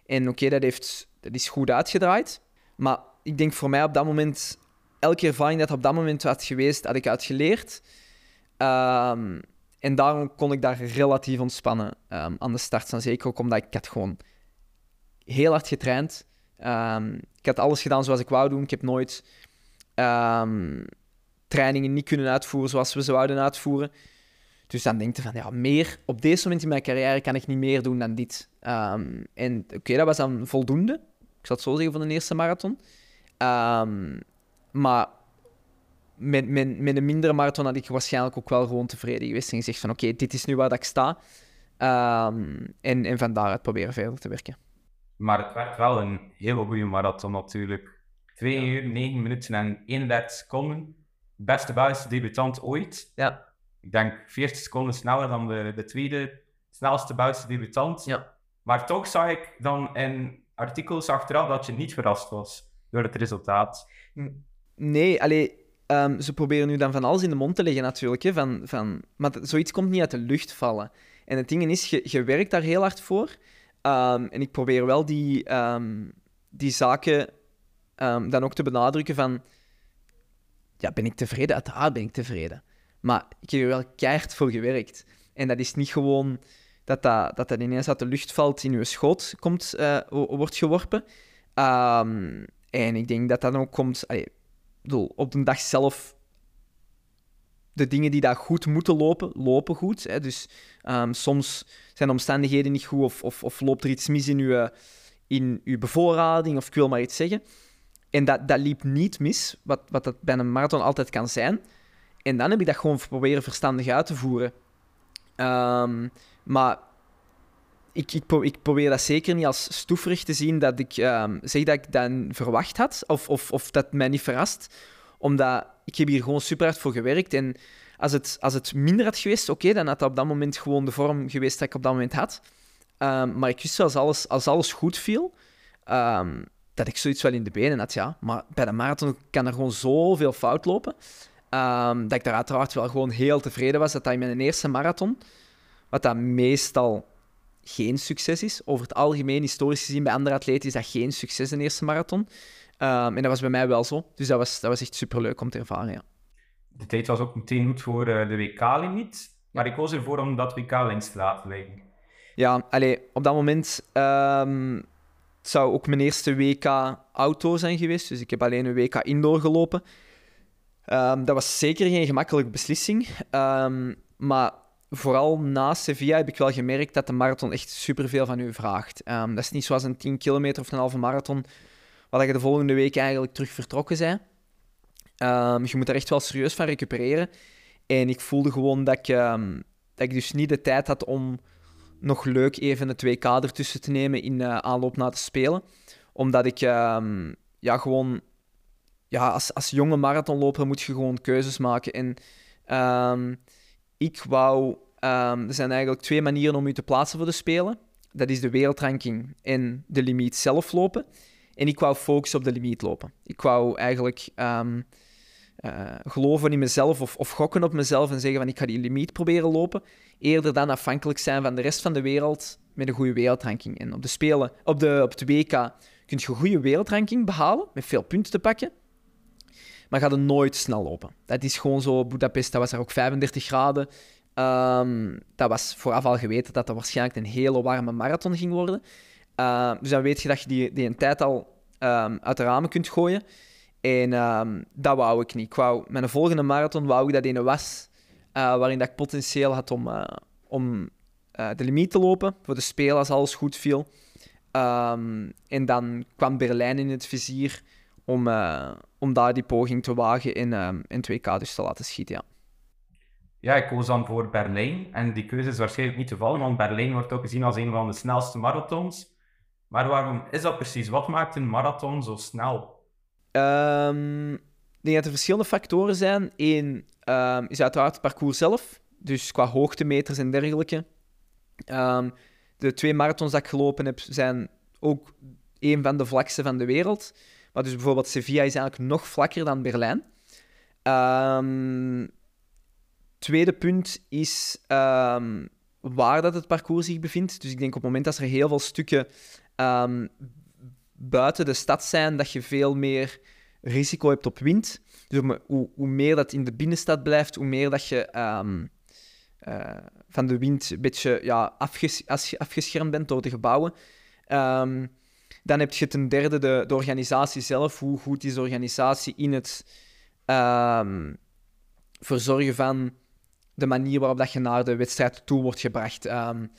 Speaker 3: En oké, dat, dat is goed uitgedraaid. Maar ik denk voor mij op dat moment, elke ervaring dat op dat moment was geweest, had ik uitgeleerd. Ehm, en daarom kon ik daar relatief ontspannen ehm, aan de start staan. Zeker ook omdat ik had gewoon heel hard getraind. Ehm, ik had alles gedaan zoals ik wou doen. Ik heb nooit trainingen niet kunnen uitvoeren zoals we ze wouden uitvoeren. Dus dan denk je van, ja, meer... Op deze moment in mijn carrière kan ik niet meer doen dan dit. Ehm, en oké, dat was dan voldoende. Ik zal het zo zeggen, van de eerste marathon. Ehm, maar met, met, met een mindere marathon had ik waarschijnlijk ook wel gewoon tevreden geweest. En gezegd van, oké, dit is nu waar dat ik sta. Ehm, en, en van daaruit proberen verder te werken.
Speaker 1: Maar het werd wel een hele goede marathon natuurlijk. 2 uur, 9 minuten en 31 seconden. Beste Belgische debutant ooit.
Speaker 3: Ja.
Speaker 1: Ik denk 40 seconden sneller dan de, de tweede snelste Belgische debutant.
Speaker 3: Ja.
Speaker 1: Maar toch zag ik dan in artikels achteraf dat je niet verrast was door het resultaat.
Speaker 3: Nee, allee, ehm, ze proberen nu dan van alles in de mond te leggen natuurlijk. Hè, van, van, maar zoiets komt niet uit de lucht vallen. En het ding is, je, je werkt daar heel hard voor. Ehm, en ik probeer wel die, ehm, die zaken ehm, dan ook te benadrukken van... Ja, ben ik tevreden? Uiteraard ben ik tevreden. Maar ik heb er wel keihard voor gewerkt. En dat is niet gewoon dat dat, dat, dat ineens uit de lucht valt, in je schoot komt, eh, wo- wordt geworpen. Ehm, en ik denk dat dat ook komt... op de dag zelf... De dingen die daar goed moeten lopen, lopen goed. Hè. Dus ehm, soms zijn de omstandigheden niet goed of, of, of loopt er iets mis in je, in uw bevoorrading of ik wil maar iets zeggen. En dat, dat liep niet mis, wat, wat dat bij een marathon altijd kan zijn. En dan heb ik dat gewoon proberen verstandig uit te voeren. Ehm, maar ik, ik, ik, probeer dat zeker niet als stoeverig te zien dat ik um, zeg dat ik dat verwacht had of, of, of dat mij niet verrast. Omdat ik heb hier gewoon super hard voor gewerkt. En als het, als het minder had geweest, oké, dan had dat op dat moment gewoon de vorm geweest dat ik op dat moment had. Um, maar ik wist als alles, als alles goed viel, dat ik zoiets wel in de benen had, ja. Maar bij de marathon kan er gewoon zoveel fout lopen. Um, dat ik daar uiteraard wel gewoon heel tevreden was dat dat in mijn eerste marathon, wat dat meestal geen succes is. Over het algemeen, historisch gezien, bij andere atleten is dat geen succes in de eerste marathon. Um, en dat was bij mij wel zo. Dus dat was, dat was echt superleuk om te ervaren, ja.
Speaker 1: De tijd was ook meteen goed voor uh, de WK-limiet. Maar ik koos ervoor om dat WK links te laten liggen.
Speaker 3: Ja, allee, op dat moment... Um, het zou ook mijn eerste WK auto zijn geweest. Dus ik heb alleen een WK indoor gelopen. Um, dat was zeker geen gemakkelijke beslissing. maar vooral na Sevilla heb ik wel gemerkt dat de marathon echt superveel van u vraagt. Um, dat is niet zoals een 10 kilometer of een halve marathon, waar je de volgende week eigenlijk terug vertrokken bent. Je moet er echt wel serieus van recupereren. En ik voelde gewoon dat ik, dat ik dus niet de tijd had om nog leuk even het WK ertussen te nemen in uh, aanloop naar te spelen. Omdat ik ja, gewoon... Ja, als, als jonge marathonloper moet je gewoon keuzes maken. En ik wou... Um, er zijn eigenlijk twee manieren om je te plaatsen voor de Spelen. Dat is de wereldranking en de limiet zelf lopen. En ik wou focussen op de limiet lopen. Ik wou eigenlijk um, uh, geloven in mezelf of, of, gokken op mezelf en zeggen van ik ga die limiet proberen lopen. Eerder dan afhankelijk zijn van de rest van de wereld met een goede wereldranking. En op de Spelen, op, de, op het WK kun je een goede wereldranking behalen met veel punten te pakken maar gaat het nooit snel lopen. Dat is gewoon zo. Budapest, dat was er ook 35 graden. Um, dat was vooraf al geweten dat dat waarschijnlijk een hele warme marathon ging worden. Uh, dus dan weet je dat je die, die een tijd al um, uit de ramen kunt gooien. En dat wou ik niet. Ik wou, mijn volgende marathon wou ik dat een was uh, waarin dat ik potentieel had om, uh, om uh, de limiet te lopen voor de Spelen als alles goed viel. en dan kwam Berlijn in het vizier om, om daar die poging te wagen in, um, in 2K dus te laten schieten. Ja.
Speaker 1: ja, ik koos dan voor Berlijn. En die keuze is waarschijnlijk niet toevallig, want Berlijn wordt ook gezien als een van de snelste marathons. Maar waarom is dat precies? Wat maakt een marathon zo snel?
Speaker 3: Um, ik denk dat er verschillende factoren zijn. Eén um, is uiteraard het parcours zelf, dus qua hoogtemeters en dergelijke. Um, de twee marathons dat ik gelopen heb, zijn ook een van de vlakste van de wereld. Maar dus bijvoorbeeld Sevilla is eigenlijk nog vlakker dan Berlijn. Um, tweede punt is um, waar dat het parcours zich bevindt. Dus ik denk op het moment dat er heel veel stukken um, buiten de stad zijn, dat je veel meer risico hebt op wind. Dus hoe, hoe meer dat in de binnenstad blijft, hoe meer dat je uh, van de wind een beetje ja, afges afgeschermd bent door de gebouwen. Dan heb je ten derde de, organisatie zelf. Hoe goed is de organisatie in het um, verzorgen van de manier waarop dat je naar de wedstrijd toe wordt gebracht. Um,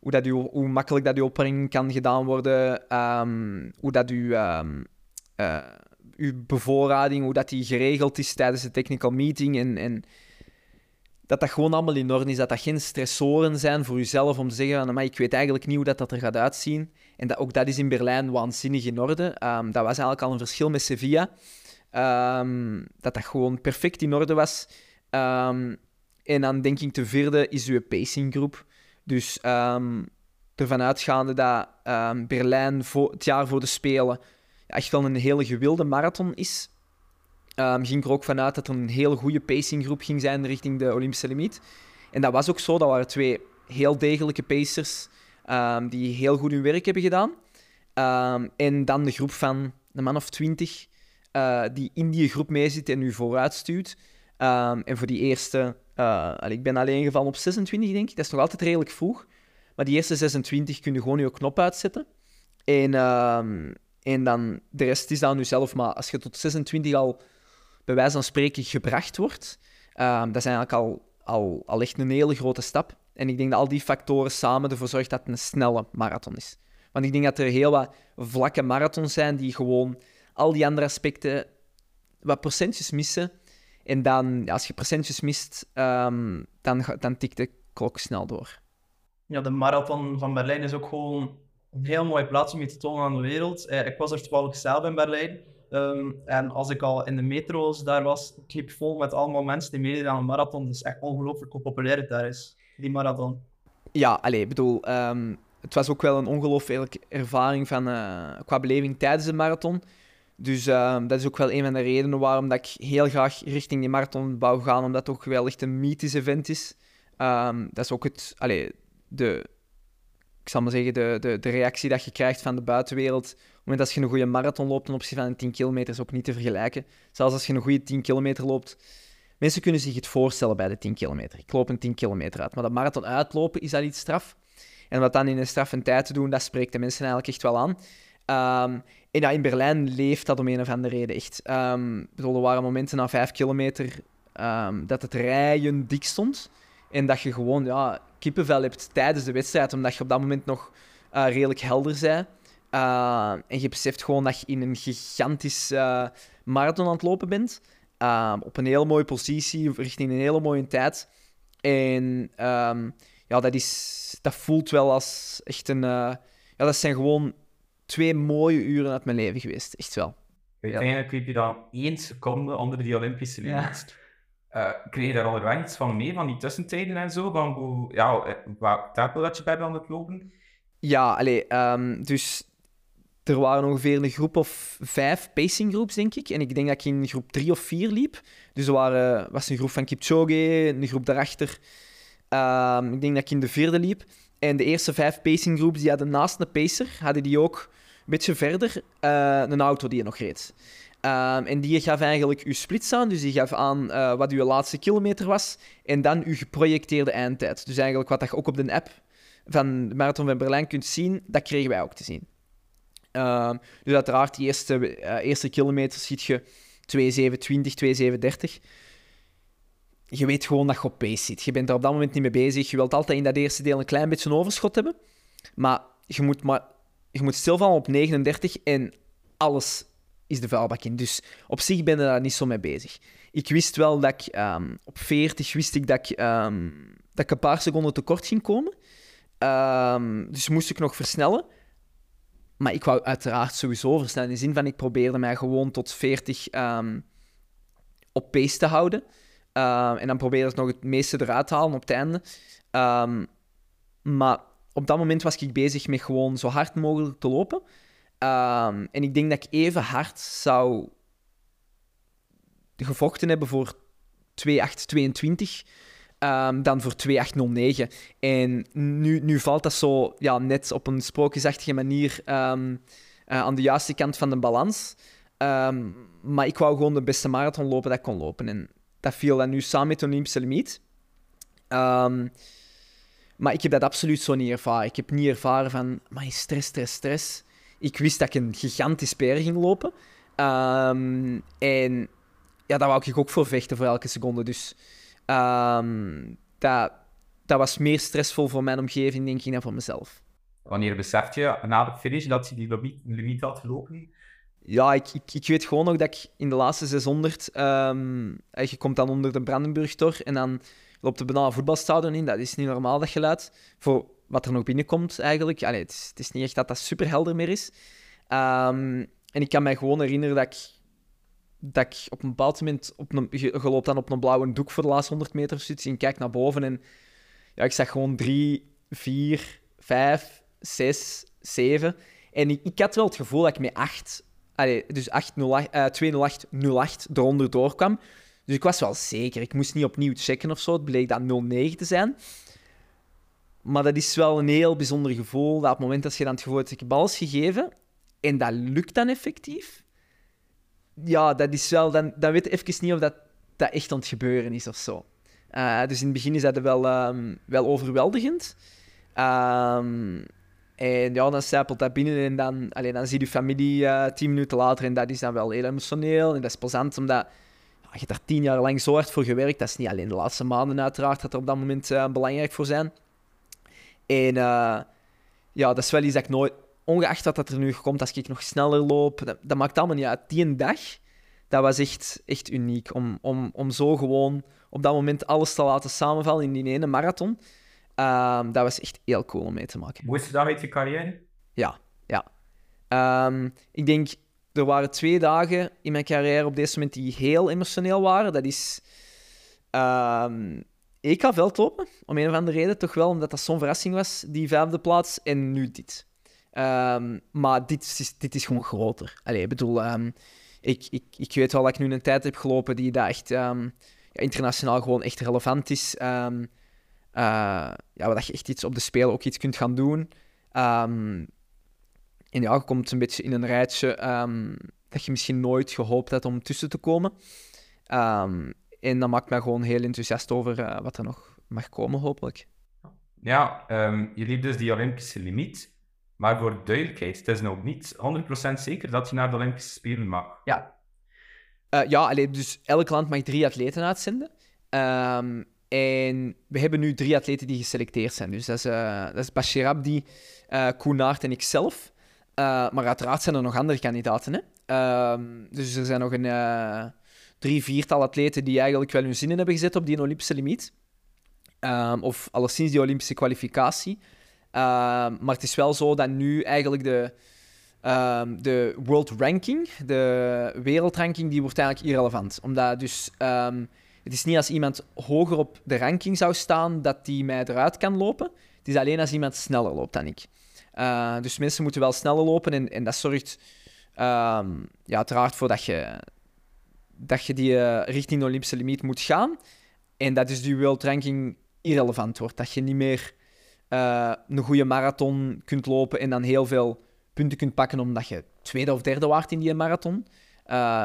Speaker 3: hoe, dat u, hoe makkelijk dat opbrenging kan gedaan worden. Um, hoe dat u, uh, uw bevoorrading, hoe dat die geregeld is tijdens de technical meeting. En, en dat dat gewoon allemaal in orde is. Dat dat geen stressoren zijn voor jezelf om te zeggen ik weet eigenlijk niet hoe dat, dat er gaat uitzien. En dat, ook dat is in Berlijn waanzinnig in orde. Um, dat was eigenlijk al een verschil met Sevilla. Um, dat dat gewoon perfect in orde was. Um, en dan denk ik de vierde is uw pacinggroep. Dus ervan uitgaande dat Berlijn voor, het jaar voor de Spelen echt wel een hele gewilde marathon is, ging ik er ook vanuit dat er een hele goede pacinggroep ging zijn richting de Olympische limiet. En dat was ook zo. Dat waren twee heel degelijke pacers um, die heel goed hun werk hebben gedaan. Um, en dan de groep van een man of twintig uh, die in die groep meezit en u vooruit stuurt. Um, en voor die eerste, uh, ik ben alleen gevallen op 26, denk ik. Dat is nog altijd redelijk vroeg. Maar die eerste 26 kun je gewoon je knop uitzetten. En, en dan de rest is dan nu zelf. Maar als je tot 26 al bij wijze van spreken gebracht wordt, dat is eigenlijk al, al, al echt een hele grote stap. En ik denk dat al die factoren samen ervoor zorgen dat het een snelle marathon is. Want ik denk dat er heel wat vlakke marathons zijn die gewoon al die andere aspecten wat procentjes missen. En dan, als je procentjes mist, ehm, dan, dan tikt de klok snel door.
Speaker 2: Ja, de marathon van Berlijn is ook gewoon een heel mooie plaats om je te tonen aan de wereld. Eh, ik was er toevallig zelf in Berlijn. Ehm, en als ik al in de metro's daar was, ik liep vol met allemaal mensen die meededen aan een marathon. Is echt ongelooflijk hoe populair het daar is, die marathon.
Speaker 3: Ja, allee, ik bedoel, ehm, het was ook wel een ongelooflijke ervaring van, eh, qua beleving tijdens de marathon. Dus ehm, dat is ook wel een van de redenen waarom dat ik heel graag richting die marathon wou gaan, omdat het ook wel echt een mythisch event is. Dat is ook het, allee, de, ik zal maar zeggen, de, de, de reactie dat je krijgt van de buitenwereld. Op het moment dat je een goede marathon loopt ten opzichte van een 10 kilometer is ook niet te vergelijken. Zelfs als je een goede 10 kilometer loopt, Mensen kunnen zich het voorstellen bij de 10 kilometer. Ik loop een 10 kilometer uit. Maar dat marathon uitlopen is al iets straf. En dat dan in een straffe tijd te doen, dat spreekt de mensen eigenlijk echt wel aan. Ehm, en ja, in Berlijn leeft dat om een of andere reden echt. Ik bedoel, er waren momenten na 5 kilometer ehm, dat het rijen dik stond. En dat je gewoon ja, kippenvel hebt tijdens de wedstrijd, omdat je op dat moment nog eh, redelijk helder bent. Uh, en je beseft gewoon dat je in een gigantisch eh, marathon aan het lopen bent. Ehm, op een hele mooie positie, richting een hele mooie tijd. En ehm, ja, dat, is, dat voelt wel als echt een... eh, ja, dat zijn gewoon twee mooie uren uit mijn leven geweest. Echt wel.
Speaker 1: Uiteindelijk liep je dan één seconde onder die Olympische
Speaker 2: Ja.
Speaker 1: limiet. Eh, kreeg je daar onderweg iets van mee, van die tussentijden en zo? Van hoe, ja, eh, wat tempo dat je bent aan het lopen?
Speaker 3: Ja, allee, ehm, dus er waren ongeveer een groep of vijf pacing groups, denk ik. En ik denk dat ik in groep drie of vier liep. Dus er waren, was een groep van Kipchoge, een groep daarachter. Ehm, ik denk dat ik in de vierde liep. En de eerste vijf pacing groups, die hadden naast een pacer, hadden die ook een beetje verder eh, een auto die je nog reed. Ehm, en die gaf eigenlijk uw splits aan, dus die gaf aan eh, wat uw laatste kilometer was. En dan uw geprojecteerde eindtijd. Dus eigenlijk wat je ook op de app van de Marathon van Berlijn kunt zien, dat kregen wij ook te zien. Ehm, dus uiteraard, die eerste, eh, eerste kilometer ziet je 2,720, 2,730. Je weet gewoon dat je op pace zit. Je bent er op dat moment niet mee bezig. Je wilt altijd in dat eerste deel een klein beetje een overschot hebben. Maar je moet, maar, je moet stilvallen op 39 en alles is de vuilbak in. Dus op zich ben je daar niet zo mee bezig. Ik wist wel dat ik ehm, op 40 wist ik dat ik, ehm, dat ik een paar seconden tekort ging komen. Ehm, dus moest ik nog versnellen. Maar ik wou uiteraard sowieso versnellen. In de zin van, ik probeerde mij gewoon tot 40 ehm, op pace te houden. En dan probeerde ik nog het meeste eruit te halen op het einde. Maar op dat moment was ik bezig met gewoon zo hard mogelijk te lopen. Ehm, en ik denk dat ik even hard zou gevochten hebben voor 2.822 ehm, dan voor 2.809. En nu, nu valt dat zo ja, net op een sprookjesachtige manier ehm, eh, aan de juiste kant van de balans. Maar ik wou gewoon de beste marathon lopen dat ik kon lopen. En dat viel dan nu samen met de Olympische limiet. Maar ik heb dat absoluut zo niet ervaren. Ik heb niet ervaren van, maar stress, stress, stress. Ik wist dat ik een gigantisch per ging lopen. Ehm, en ja, daar wou ik ook voor vechten voor elke seconde. Dus ehm, dat, dat was meer stressvol voor mijn omgeving, denk ik, dan voor mezelf.
Speaker 1: Wanneer beseft je na de finish dat je die limiet, limiet had gelopen?
Speaker 3: Ja, ik, ik, ik weet gewoon nog dat ik in de laatste 600... ehm, eh, je komt dan onder de Brandenburgtor en dan loopt de bijna een voetbalstadion in. Dat is niet normaal, dat geluid. Voor wat er nog binnenkomt, eigenlijk. Allee, het, is, het is niet echt dat dat super helder meer is. Ehm, en ik kan mij gewoon herinneren dat ik, dat ik op een bepaald moment... Op een, loopt dan op een blauwe doek voor de laatste 100 meter of zoiets. En kijk naar boven en ja, ik zag gewoon 3, 4, 5, 6, 7. En ik, ik had wel het gevoel dat ik met 8 Allee, dus 808, eh, 20808 eronder doorkwam. Dus ik was wel zeker. Ik moest niet opnieuw checken of zo. Het bleek dan 09 te zijn. Maar dat is wel een heel bijzonder gevoel. Dat op het moment dat je dan het gevoel hebt, ik heb gegeven en dat lukt dan effectief. Ja, dat is wel... Dan, dan weet je even niet of dat, dat echt aan het gebeuren is of zo. Eh, dus in het begin is dat wel, ehm, wel overweldigend. Ehm, en ja, dan stapelt dat binnen en dan, allee, dan zie je familie eh, tien minuten later en dat is dan wel heel emotioneel en dat is plezant, omdat je daar tien jaar lang zo hard voor gewerkt. Dat is niet alleen de laatste maanden uiteraard, dat er op dat moment eh, belangrijk voor zijn. En eh, ja, dat is wel iets dat ik nooit, ongeacht wat dat er nu komt, als ik nog sneller loop, dat, dat maakt allemaal niet uit. Die een dag, dat was echt, echt uniek. Om, om, om zo gewoon op dat moment alles te laten samenvallen in die ene marathon. Ehm, dat was echt heel cool om mee te maken.
Speaker 1: Mooiste dag uit je carrière?
Speaker 3: Ja, ja. Ehm, ik denk, er waren twee dagen in mijn carrière op deze moment die heel emotioneel waren. Dat is um, EK veldlopen, om een of andere reden. Toch wel, omdat dat zo'n verrassing was, die vijfde plaats. En nu dit. Ehm, maar dit is, dit is gewoon groter. Allee, ik bedoel, ik, ik, ik weet wel dat ik nu een tijd heb gelopen die daar echt ja, internationaal gewoon echt relevant is. Uh, ja, dat je echt iets op de spelen ook iets kunt gaan doen. En ja, je komt een beetje in een rijtje dat je misschien nooit gehoopt had om tussen te komen. En dat maakt mij gewoon heel enthousiast over uh, wat er nog mag komen, hopelijk.
Speaker 1: Ja, um, je liep dus die Olympische limiet. Maar voor duidelijkheid, het is nog niet 100% zeker dat je naar de Olympische Spelen mag.
Speaker 3: Ja. Uh, ja, alleen, dus elk land mag drie atleten uitzenden. Um, en we hebben nu drie atleten die geselecteerd zijn. Dus dat is, uh, dat is Bashir Abdi, uh, Koenaert en ikzelf. Maar uiteraard zijn er nog andere kandidaten. Hè? Uh, dus er zijn nog een drie, viertal atleten die eigenlijk wel hun zinnen hebben gezet op die Olympische limiet. Ehm, of alleszins die Olympische kwalificatie. Ehm, maar het is wel zo dat nu eigenlijk de, de world ranking, de wereldranking, die wordt eigenlijk irrelevant. Omdat dus... het is niet als iemand hoger op de ranking zou staan dat die mij eruit kan lopen. Het is alleen als iemand sneller loopt dan ik. Dus mensen moeten wel sneller lopen en, en dat zorgt um, ja, uiteraard voor dat je, dat je die uh, richting de Olympische limiet moet gaan. En dat is die world ranking irrelevant wordt. Dat je niet meer uh, een goede marathon kunt lopen en dan heel veel punten kunt pakken omdat je tweede of derde waard in die marathon.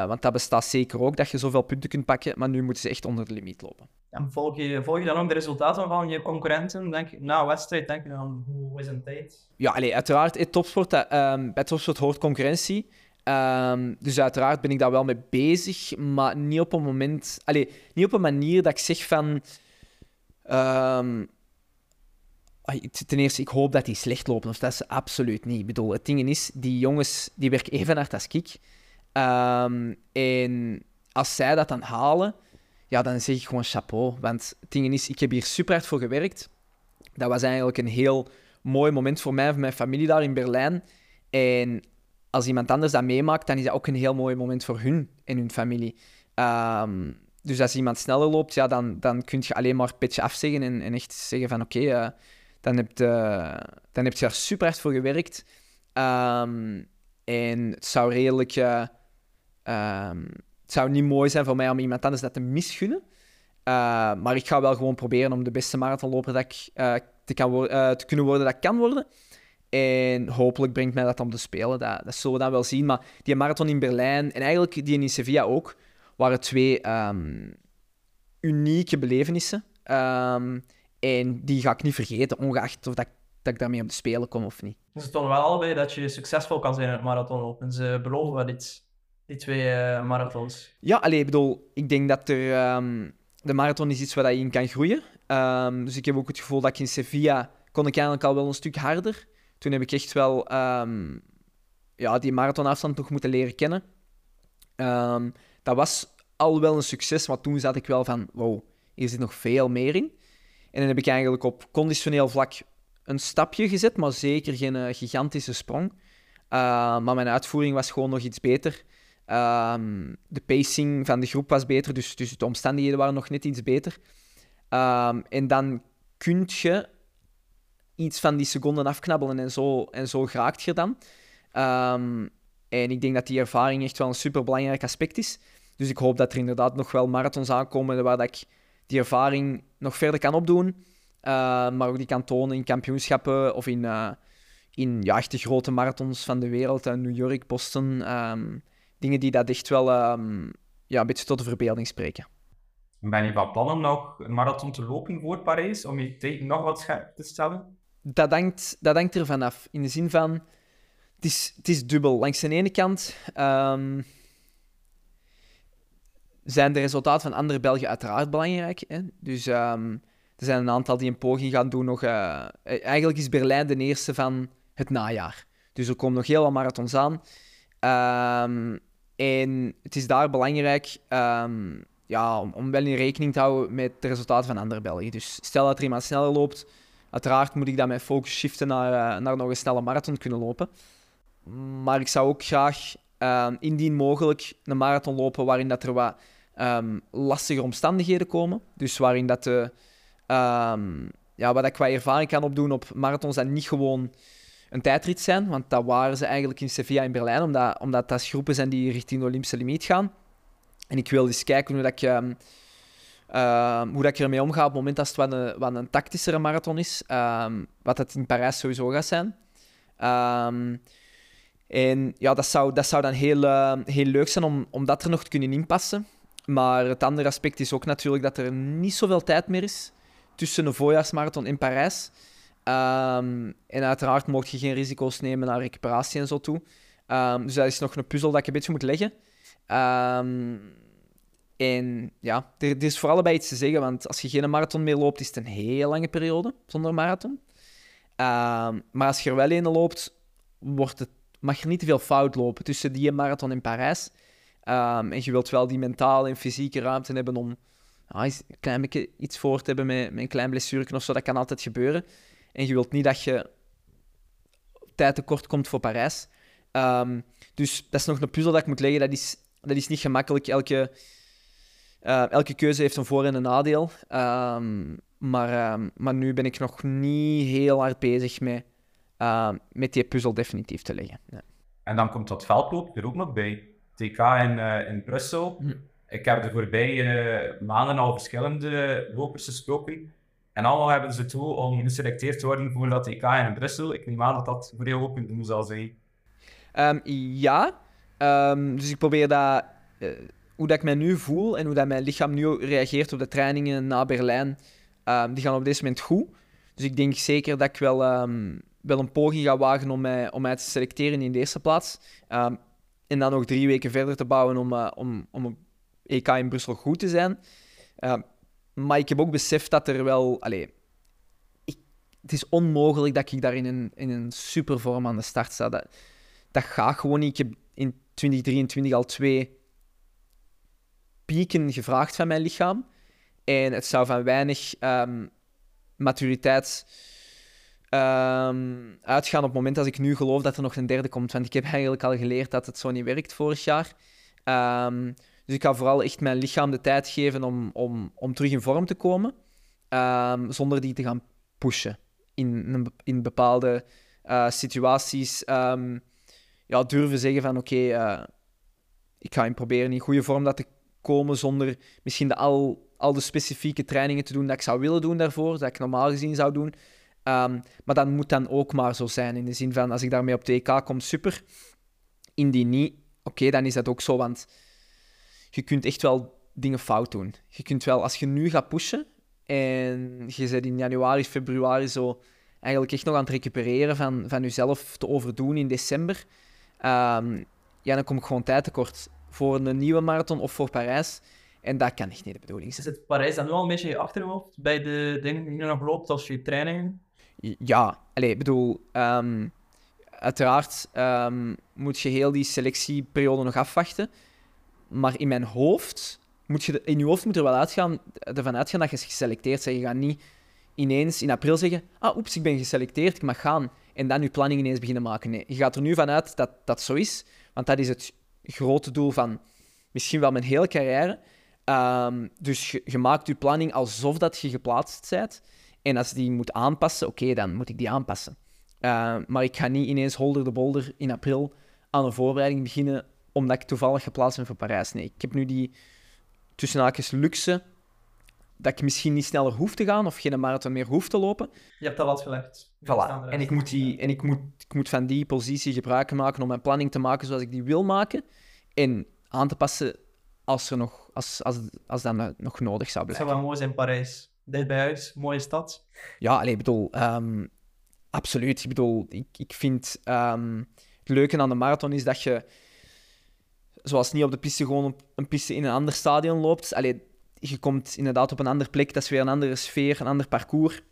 Speaker 3: want dat bestaat zeker ook, dat je zoveel punten kunt pakken, maar nu moeten ze echt onder de limiet lopen.
Speaker 2: En volg je, volg je dan ook de resultaten van je concurrenten? Denk je, na wedstrijd denk je dan, hoe is een tijd?
Speaker 3: Ja, allee, uiteraard, in topsport, um, bij topsport hoort concurrentie. Um, dus uiteraard ben ik daar wel mee bezig, maar niet op een moment... Allee, niet op een manier dat ik zeg van... Um, ten eerste, ik hoop dat die slecht lopen, of dat is absoluut niet. Ik bedoel, het ding is, die jongens die werken even hard als ik. en als zij dat dan halen ja, dan zeg ik gewoon chapeau. Want het ding is, ik heb hier super hard voor gewerkt. Dat was eigenlijk een heel mooi moment voor mij en voor mijn familie daar in Berlijn. En als iemand anders dat meemaakt, dan is dat ook een heel mooi moment voor hun en hun familie. Um, dus als iemand sneller loopt, ja, dan, dan kun je alleen maar petje afzeggen en, en echt zeggen van oké, uh, dan, heb je, dan heb je daar super hard voor gewerkt. Um, en het zou redelijk... Uh, um, het zou niet mooi zijn voor mij om iemand anders dat te misgunnen. Uh, maar ik ga wel gewoon proberen om de beste marathonloper dat ik te, kan te kunnen worden dat ik kan worden. En hopelijk brengt mij dat om te spelen. Dat, dat zullen we dan wel zien. Maar die marathon in Berlijn en eigenlijk die in Sevilla ook, waren twee um, unieke belevenissen. Um, en die ga ik niet vergeten, ongeacht of dat, dat ik daarmee om te spelen kom of niet.
Speaker 2: Ze tonen wel allebei dat je succesvol kan zijn in het marathonlopen. Ze beloven wel iets die twee uh, marathons?
Speaker 3: Ja, alleen, ik bedoel, ik denk dat er, um, de marathon is iets waar je in kan groeien. Dus ik heb ook het gevoel dat ik in Sevilla kon ik eigenlijk al wel een stuk harder. Toen heb ik echt wel um, ja, die marathonafstand nog moeten leren kennen. dat was al wel een succes, maar toen zat ik wel van, wow, hier zit nog veel meer in. En dan heb ik eigenlijk op conditioneel vlak een stapje gezet, maar zeker geen uh, gigantische sprong. Uh, maar mijn uitvoering was gewoon nog iets beter. De pacing van de groep was beter, dus, dus de omstandigheden waren nog net iets beter. En dan kun je iets van die seconden afknabbelen en zo, en zo geraakt je dan. Um, en ik denk dat die ervaring echt wel een superbelangrijk aspect is. Dus ik hoop dat er inderdaad nog wel marathons aankomen waar dat ik die ervaring nog verder kan opdoen. Uh, maar ook die kan tonen in kampioenschappen of in, uh, in ja, de grote marathons van de wereld. Uh, New York, Boston dingen die dat echt wel um, ja, een beetje tot de verbeelding spreken.
Speaker 1: Ben je van plan om nog een marathon te lopen voor Parijs, om je nog wat scherp te stellen?
Speaker 3: Dat hangt, dat hangt er vanaf. In de zin van, het is, het is dubbel. Langs de ene kant um, zijn de resultaten van andere Belgen uiteraard belangrijk. Hè? Dus um, er zijn een aantal die een poging gaan doen. Nog, uh, eigenlijk is Berlijn de eerste van het najaar. Dus er komen nog heel wat marathons aan. Um, En het is daar belangrijk ehm, ja, om, om, wel in rekening te houden met de resultaten van andere Belgen. Dus stel dat er iemand sneller loopt, uiteraard moet ik dan mijn focus shiften naar, uh, naar nog een snelle marathon kunnen lopen. Maar ik zou ook graag, uh, indien mogelijk, een marathon lopen waarin dat er wat um, lastige omstandigheden komen. Dus waarin dat de, um, ja, wat ik qua ervaring kan opdoen op marathons dat niet gewoon een tijdrit zijn, want dat waren ze eigenlijk in Sevilla en Berlijn, omdat, omdat dat groepen zijn die richting de Olympische limiet gaan. En ik wil eens kijken hoe dat ik, uh, hoe dat ik ermee omga op het moment dat het wat een, wat een tactischere marathon is, um, wat het in Parijs sowieso gaat zijn. Um, en ja, dat zou, dat zou dan heel, heel leuk zijn om, om dat er nog te kunnen inpassen. Maar het andere aspect is ook natuurlijk dat er niet zoveel tijd meer is tussen een voorjaarsmarathon in Parijs. En uiteraard mocht je geen risico's nemen naar recuperatie en zo toe. Dus dat is nog een puzzel dat ik een beetje moet leggen. Um, en ja, er, is voor allebei iets te zeggen, want als je geen marathon meer loopt, is het een heel lange periode zonder marathon. maar als je er wel een loopt, wordt het, mag je niet te veel fout lopen tussen die marathon in Parijs. en je wilt wel die mentale en fysieke ruimte hebben om een klein beetje iets voor te hebben met, met een klein blessure of zo. Dat kan altijd gebeuren. En je wilt niet dat je tijd tekort komt voor Parijs. Um, dus dat is nog een puzzel dat ik moet leggen. Dat is, dat is niet gemakkelijk. Elke, uh, elke keuze heeft een voor- en een nadeel. Um, maar, um, maar nu ben ik nog niet heel hard bezig met, met die puzzel definitief te leggen. Ja.
Speaker 1: En dan komt dat veldloop er ook nog bij. TK in, uh, in Brussel. Hm. Ik heb de voorbije maanden al verschillende lopers gesproken. En allemaal hebben ze toe om geselecteerd te worden voor dat EK in Brussel. Ik neem aan dat dat voor jou ook een doel zal zijn.
Speaker 3: Um, ja, um, dus ik probeer dat, uh, hoe dat ik mij nu voel en hoe dat mijn lichaam nu reageert op de trainingen na Berlijn, um, die gaan op dit moment goed. Dus ik denk zeker dat ik wel, wel een poging ga wagen om mij, om mij te selecteren in de eerste plaats. en dan nog drie weken verder te bouwen om, uh, om, om een EK in Brussel goed te zijn. Maar ik heb ook beseft dat er wel... Allez, ik, het is onmogelijk dat ik daar in een, in een supervorm aan de start sta. Dat, dat gaat gewoon niet. Ik heb in 2023 al twee pieken gevraagd van mijn lichaam. En het zou van weinig um, maturiteit um, uitgaan op het moment dat ik nu geloof dat er nog een derde komt. Want ik heb eigenlijk al geleerd dat het zo niet werkt vorig jaar. Um, dus ik ga vooral echt mijn lichaam de tijd geven om, om, om terug in vorm te komen, zonder die te gaan pushen in, in bepaalde uh, situaties. Ja, durven zeggen van oké, uh, ik ga in proberen in goede vorm dat te komen, zonder misschien de al, al de specifieke trainingen te doen dat ik zou willen doen daarvoor, dat ik normaal gezien zou doen. Um, maar dat moet dan ook maar zo zijn, in de zin van als ik daarmee op 2K kom, super. Indien niet, oké, dan is dat ook zo, want je kunt echt wel dingen fout doen. Je kunt wel, als je nu gaat pushen en je zit in januari, februari zo eigenlijk echt nog aan het recupereren van, van jezelf te overdoen in december, um, ja, dan kom ik gewoon tijd tekort voor een nieuwe marathon of voor Parijs. En dat kan echt niet de bedoeling zijn.
Speaker 2: Is het Parijs dan nu al een beetje je achterhoofd bij de dingen die je nog loopt als je trainingen?
Speaker 3: Ja, ik bedoel, um, uiteraard um, moet je heel die selectieperiode nog afwachten. Maar in mijn hoofd, moet je, in je hoofd moet er wel uitgaan, ervan uitgaan dat je geselecteerd bent. Je gaat niet ineens in april zeggen, ah, oeps, ik ben geselecteerd, ik mag gaan. En dan je planning ineens beginnen maken. Nee, je gaat er nu vanuit dat dat zo is. Want dat is het grote doel van misschien wel mijn hele carrière. Um, dus je, maakt je planning alsof dat je geplaatst bent. En als die moet aanpassen, oké, dan moet ik die aanpassen. Uh, maar ik ga niet ineens holder de bolder in april aan een voorbereiding beginnen omdat ik toevallig geplaatst ben voor Parijs. Nee, ik heb nu die tussen haakjes luxe dat ik misschien niet sneller hoef te gaan of geen marathon meer hoef te lopen.
Speaker 2: Je hebt dat wat gelegd.
Speaker 3: Voilà. En, ik moet, die, en ik, moet, ik moet van die positie gebruik maken om mijn planning te maken zoals ik die wil maken. En aan te passen als, er nog, als, als, als dat nog nodig zou blijven.
Speaker 2: Het zou wel mooi zijn in Parijs. Dit bij huis, mooie stad.
Speaker 3: Ja, alleen, ik bedoel, um, absoluut. Ik bedoel, ik, ik vind um, het leuke aan de marathon is dat je zoals niet op de piste gewoon op een piste in een ander stadion loopt. Allee, je komt inderdaad op een andere plek, dat is weer een andere sfeer, een ander parcours.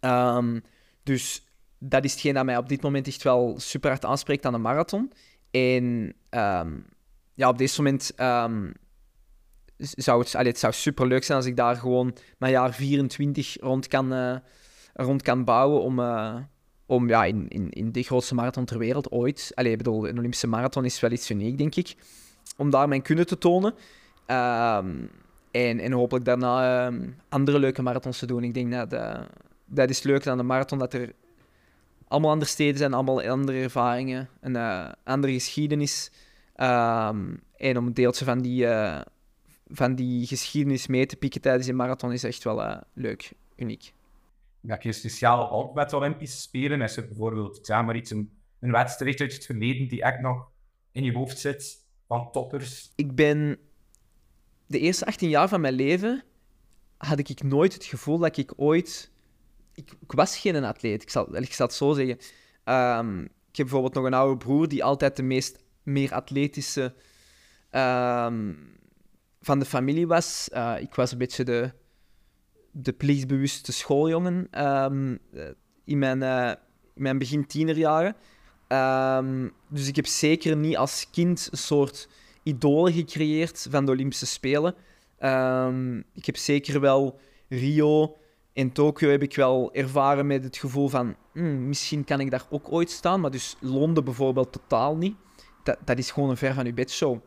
Speaker 3: Um, dus dat is hetgeen dat mij op dit moment echt wel super hard aanspreekt aan de marathon. En um, ja, op dit moment ehm, zou het, allee, het zou super leuk zijn als ik daar gewoon mijn jaar 24 rond kan, eh, rond kan bouwen om, eh, om ja, in, in, in de grootste marathon ter wereld ooit. Allee, ik bedoel, een Olympische marathon is wel iets uniek, denk ik. Om daar mijn kunnen te tonen. Ehm, en, en hopelijk daarna ehm, andere leuke marathons te doen. Ik denk dat uh, dat is leuk aan de marathon, dat er allemaal andere steden zijn, allemaal andere ervaringen, een uh, andere geschiedenis. Um, en om een deeltje van die, uh, van die geschiedenis mee te pikken tijdens die marathon is echt wel leuk, uniek.
Speaker 1: Ja, je speciaal op met Olympische Spelen? Is er bijvoorbeeld ja, maar iets, een, een wedstrijd uit het verleden die echt nog in je hoofd zit van toppers?
Speaker 3: Ik ben de eerste 18 jaar van mijn leven had ik nooit het gevoel dat ik ooit... Ik, was geen atleet, ik zal, ik zal het zo zeggen. Um, ik heb bijvoorbeeld nog een oude broer die altijd de meest meer atletische um, van de familie was. Uh, ik was een beetje de, de plichtbewuste schooljongen um, in, mijn, uh, in mijn begin tienerjaren. dus ik heb zeker niet als kind een soort idolen gecreëerd van de Olympische Spelen. Ik heb zeker wel Rio en Tokio heb ik wel ervaren met het gevoel van hmm, misschien kan ik daar ook ooit staan, maar dus Londen bijvoorbeeld totaal niet. Dat, dat is gewoon een ver van je bedshow.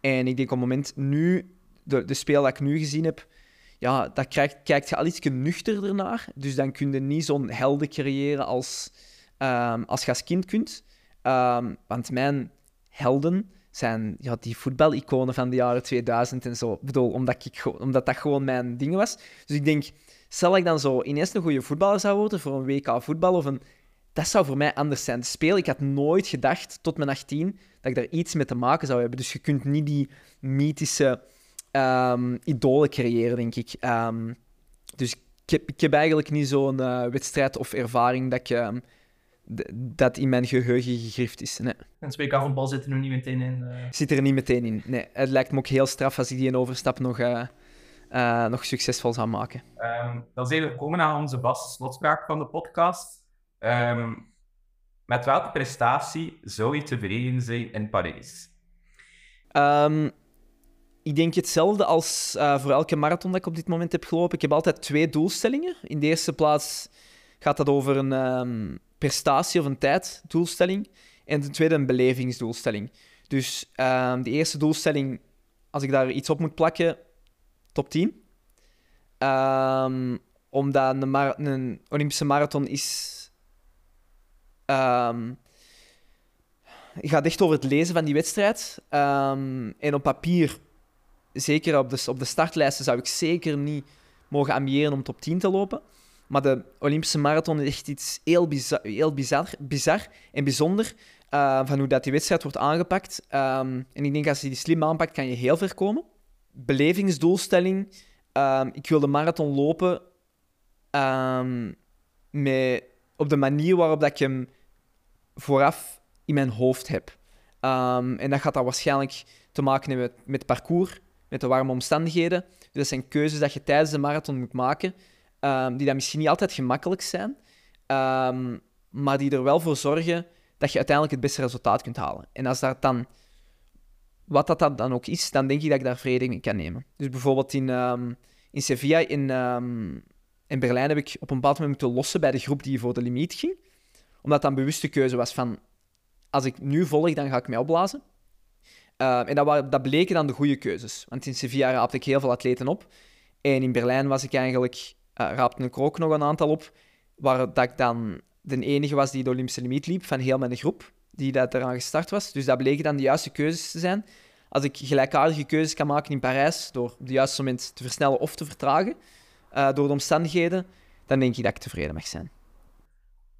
Speaker 3: En ik denk op het moment nu, de, de speel dat ik nu gezien heb, ja, daar krijgt, kijkt je al iets nuchterder naar. Dus dan kun je niet zo'n helden creëren als, um, als je als kind kunt. Um, want mijn helden zijn ja, die voetbaliconen van de jaren 2000 en zo. Ik bedoel, omdat, ik, omdat dat gewoon mijn ding was. Dus ik denk, stel ik dan zo ineens een goede voetballer zou worden voor een WK voetbal of een... Dat zou voor mij anders zijn. De speel, ik had nooit gedacht, tot mijn 18, dat ik daar iets mee te maken zou hebben. Dus je kunt niet die mythische um, idolen creëren, denk ik. Um, dus ik heb, ik heb eigenlijk niet zo'n uh, wedstrijd of ervaring dat ik... Um, dat in mijn geheugen gegrift is. Nee.
Speaker 2: En 2K voetbal zit er nu niet meteen in? Uh...
Speaker 3: Zit er niet meteen in. Nee, het lijkt me ook heel straf als ik die een overstap nog, uh, uh, nog succesvol zou maken.
Speaker 1: Um, dan zijn we gekomen aan onze vaste slotspraak van de podcast. Um, met welke prestatie zou je tevreden zijn in Parijs?
Speaker 3: Um, ik denk hetzelfde als voor elke marathon dat ik op dit moment heb gelopen. Ik heb altijd twee doelstellingen. In de eerste plaats gaat dat over een prestatie of een tijddoelstelling. En ten tweede een belevingsdoelstelling. Dus uh, de eerste doelstelling, als ik daar iets op moet plakken, top 10. Um, ehm, omdat een, een, Olympische marathon is. Um, gaat echt over het lezen van die wedstrijd. Um, en op papier, zeker op de, op de startlijsten, zou ik zeker niet mogen ambiëren om top 10 te lopen. Maar de Olympische marathon is echt iets heel bizar, heel bizar, bizar en bijzonder uh, van hoe dat die wedstrijd wordt aangepakt. En ik denk als je die slim aanpakt, kan je heel ver komen. Belevingsdoelstelling. Um, ik wil de marathon lopen um, met, op de manier waarop dat ik hem vooraf in mijn hoofd heb. en dat gaat dan waarschijnlijk te maken hebben met, het parcours, met de warme omstandigheden. Dus dat zijn keuzes dat je tijdens de marathon moet maken. Die dan misschien niet altijd gemakkelijk zijn, maar die er wel voor zorgen dat je uiteindelijk het beste resultaat kunt halen. En als dat dan, wat dat dan ook is, dan denk ik dat ik daar vrede in kan nemen. Dus bijvoorbeeld in, um, in Sevilla, in, in Berlijn, heb ik op een bepaald moment moeten lossen bij de groep die voor de limiet ging. Omdat dat een bewuste keuze was van, als ik nu volg, dan ga ik mij opblazen. en dat, waren, dat bleken dan de goede keuzes. Want in Sevilla raapte ik heel veel atleten op. En in Berlijn was ik eigenlijk uh, raapte ik ook nog een aantal op, waar dat ik dan de enige was die de Olympische limiet liep van heel mijn groep, die dat eraan gestart was. Dus dat bleken dan de juiste keuzes te zijn. Als ik gelijkaardige keuzes kan maken in Parijs, door op het juiste moment te versnellen of te vertragen, uh, door de omstandigheden, dan denk ik dat ik tevreden mag zijn.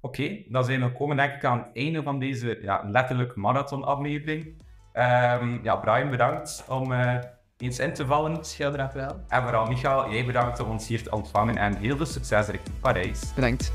Speaker 1: Oké, okay, dan zijn we gekomen denk ik aan het einde van deze ja, letterlijk marathonaflevering. Um, ja, Brian, bedankt om uh, eens in te vallen.
Speaker 2: Schilderaf wel.
Speaker 1: En vooral Michael, jij bedankt om ons hier te ontvangen en heel veel succes richting Parijs.
Speaker 3: Bedankt.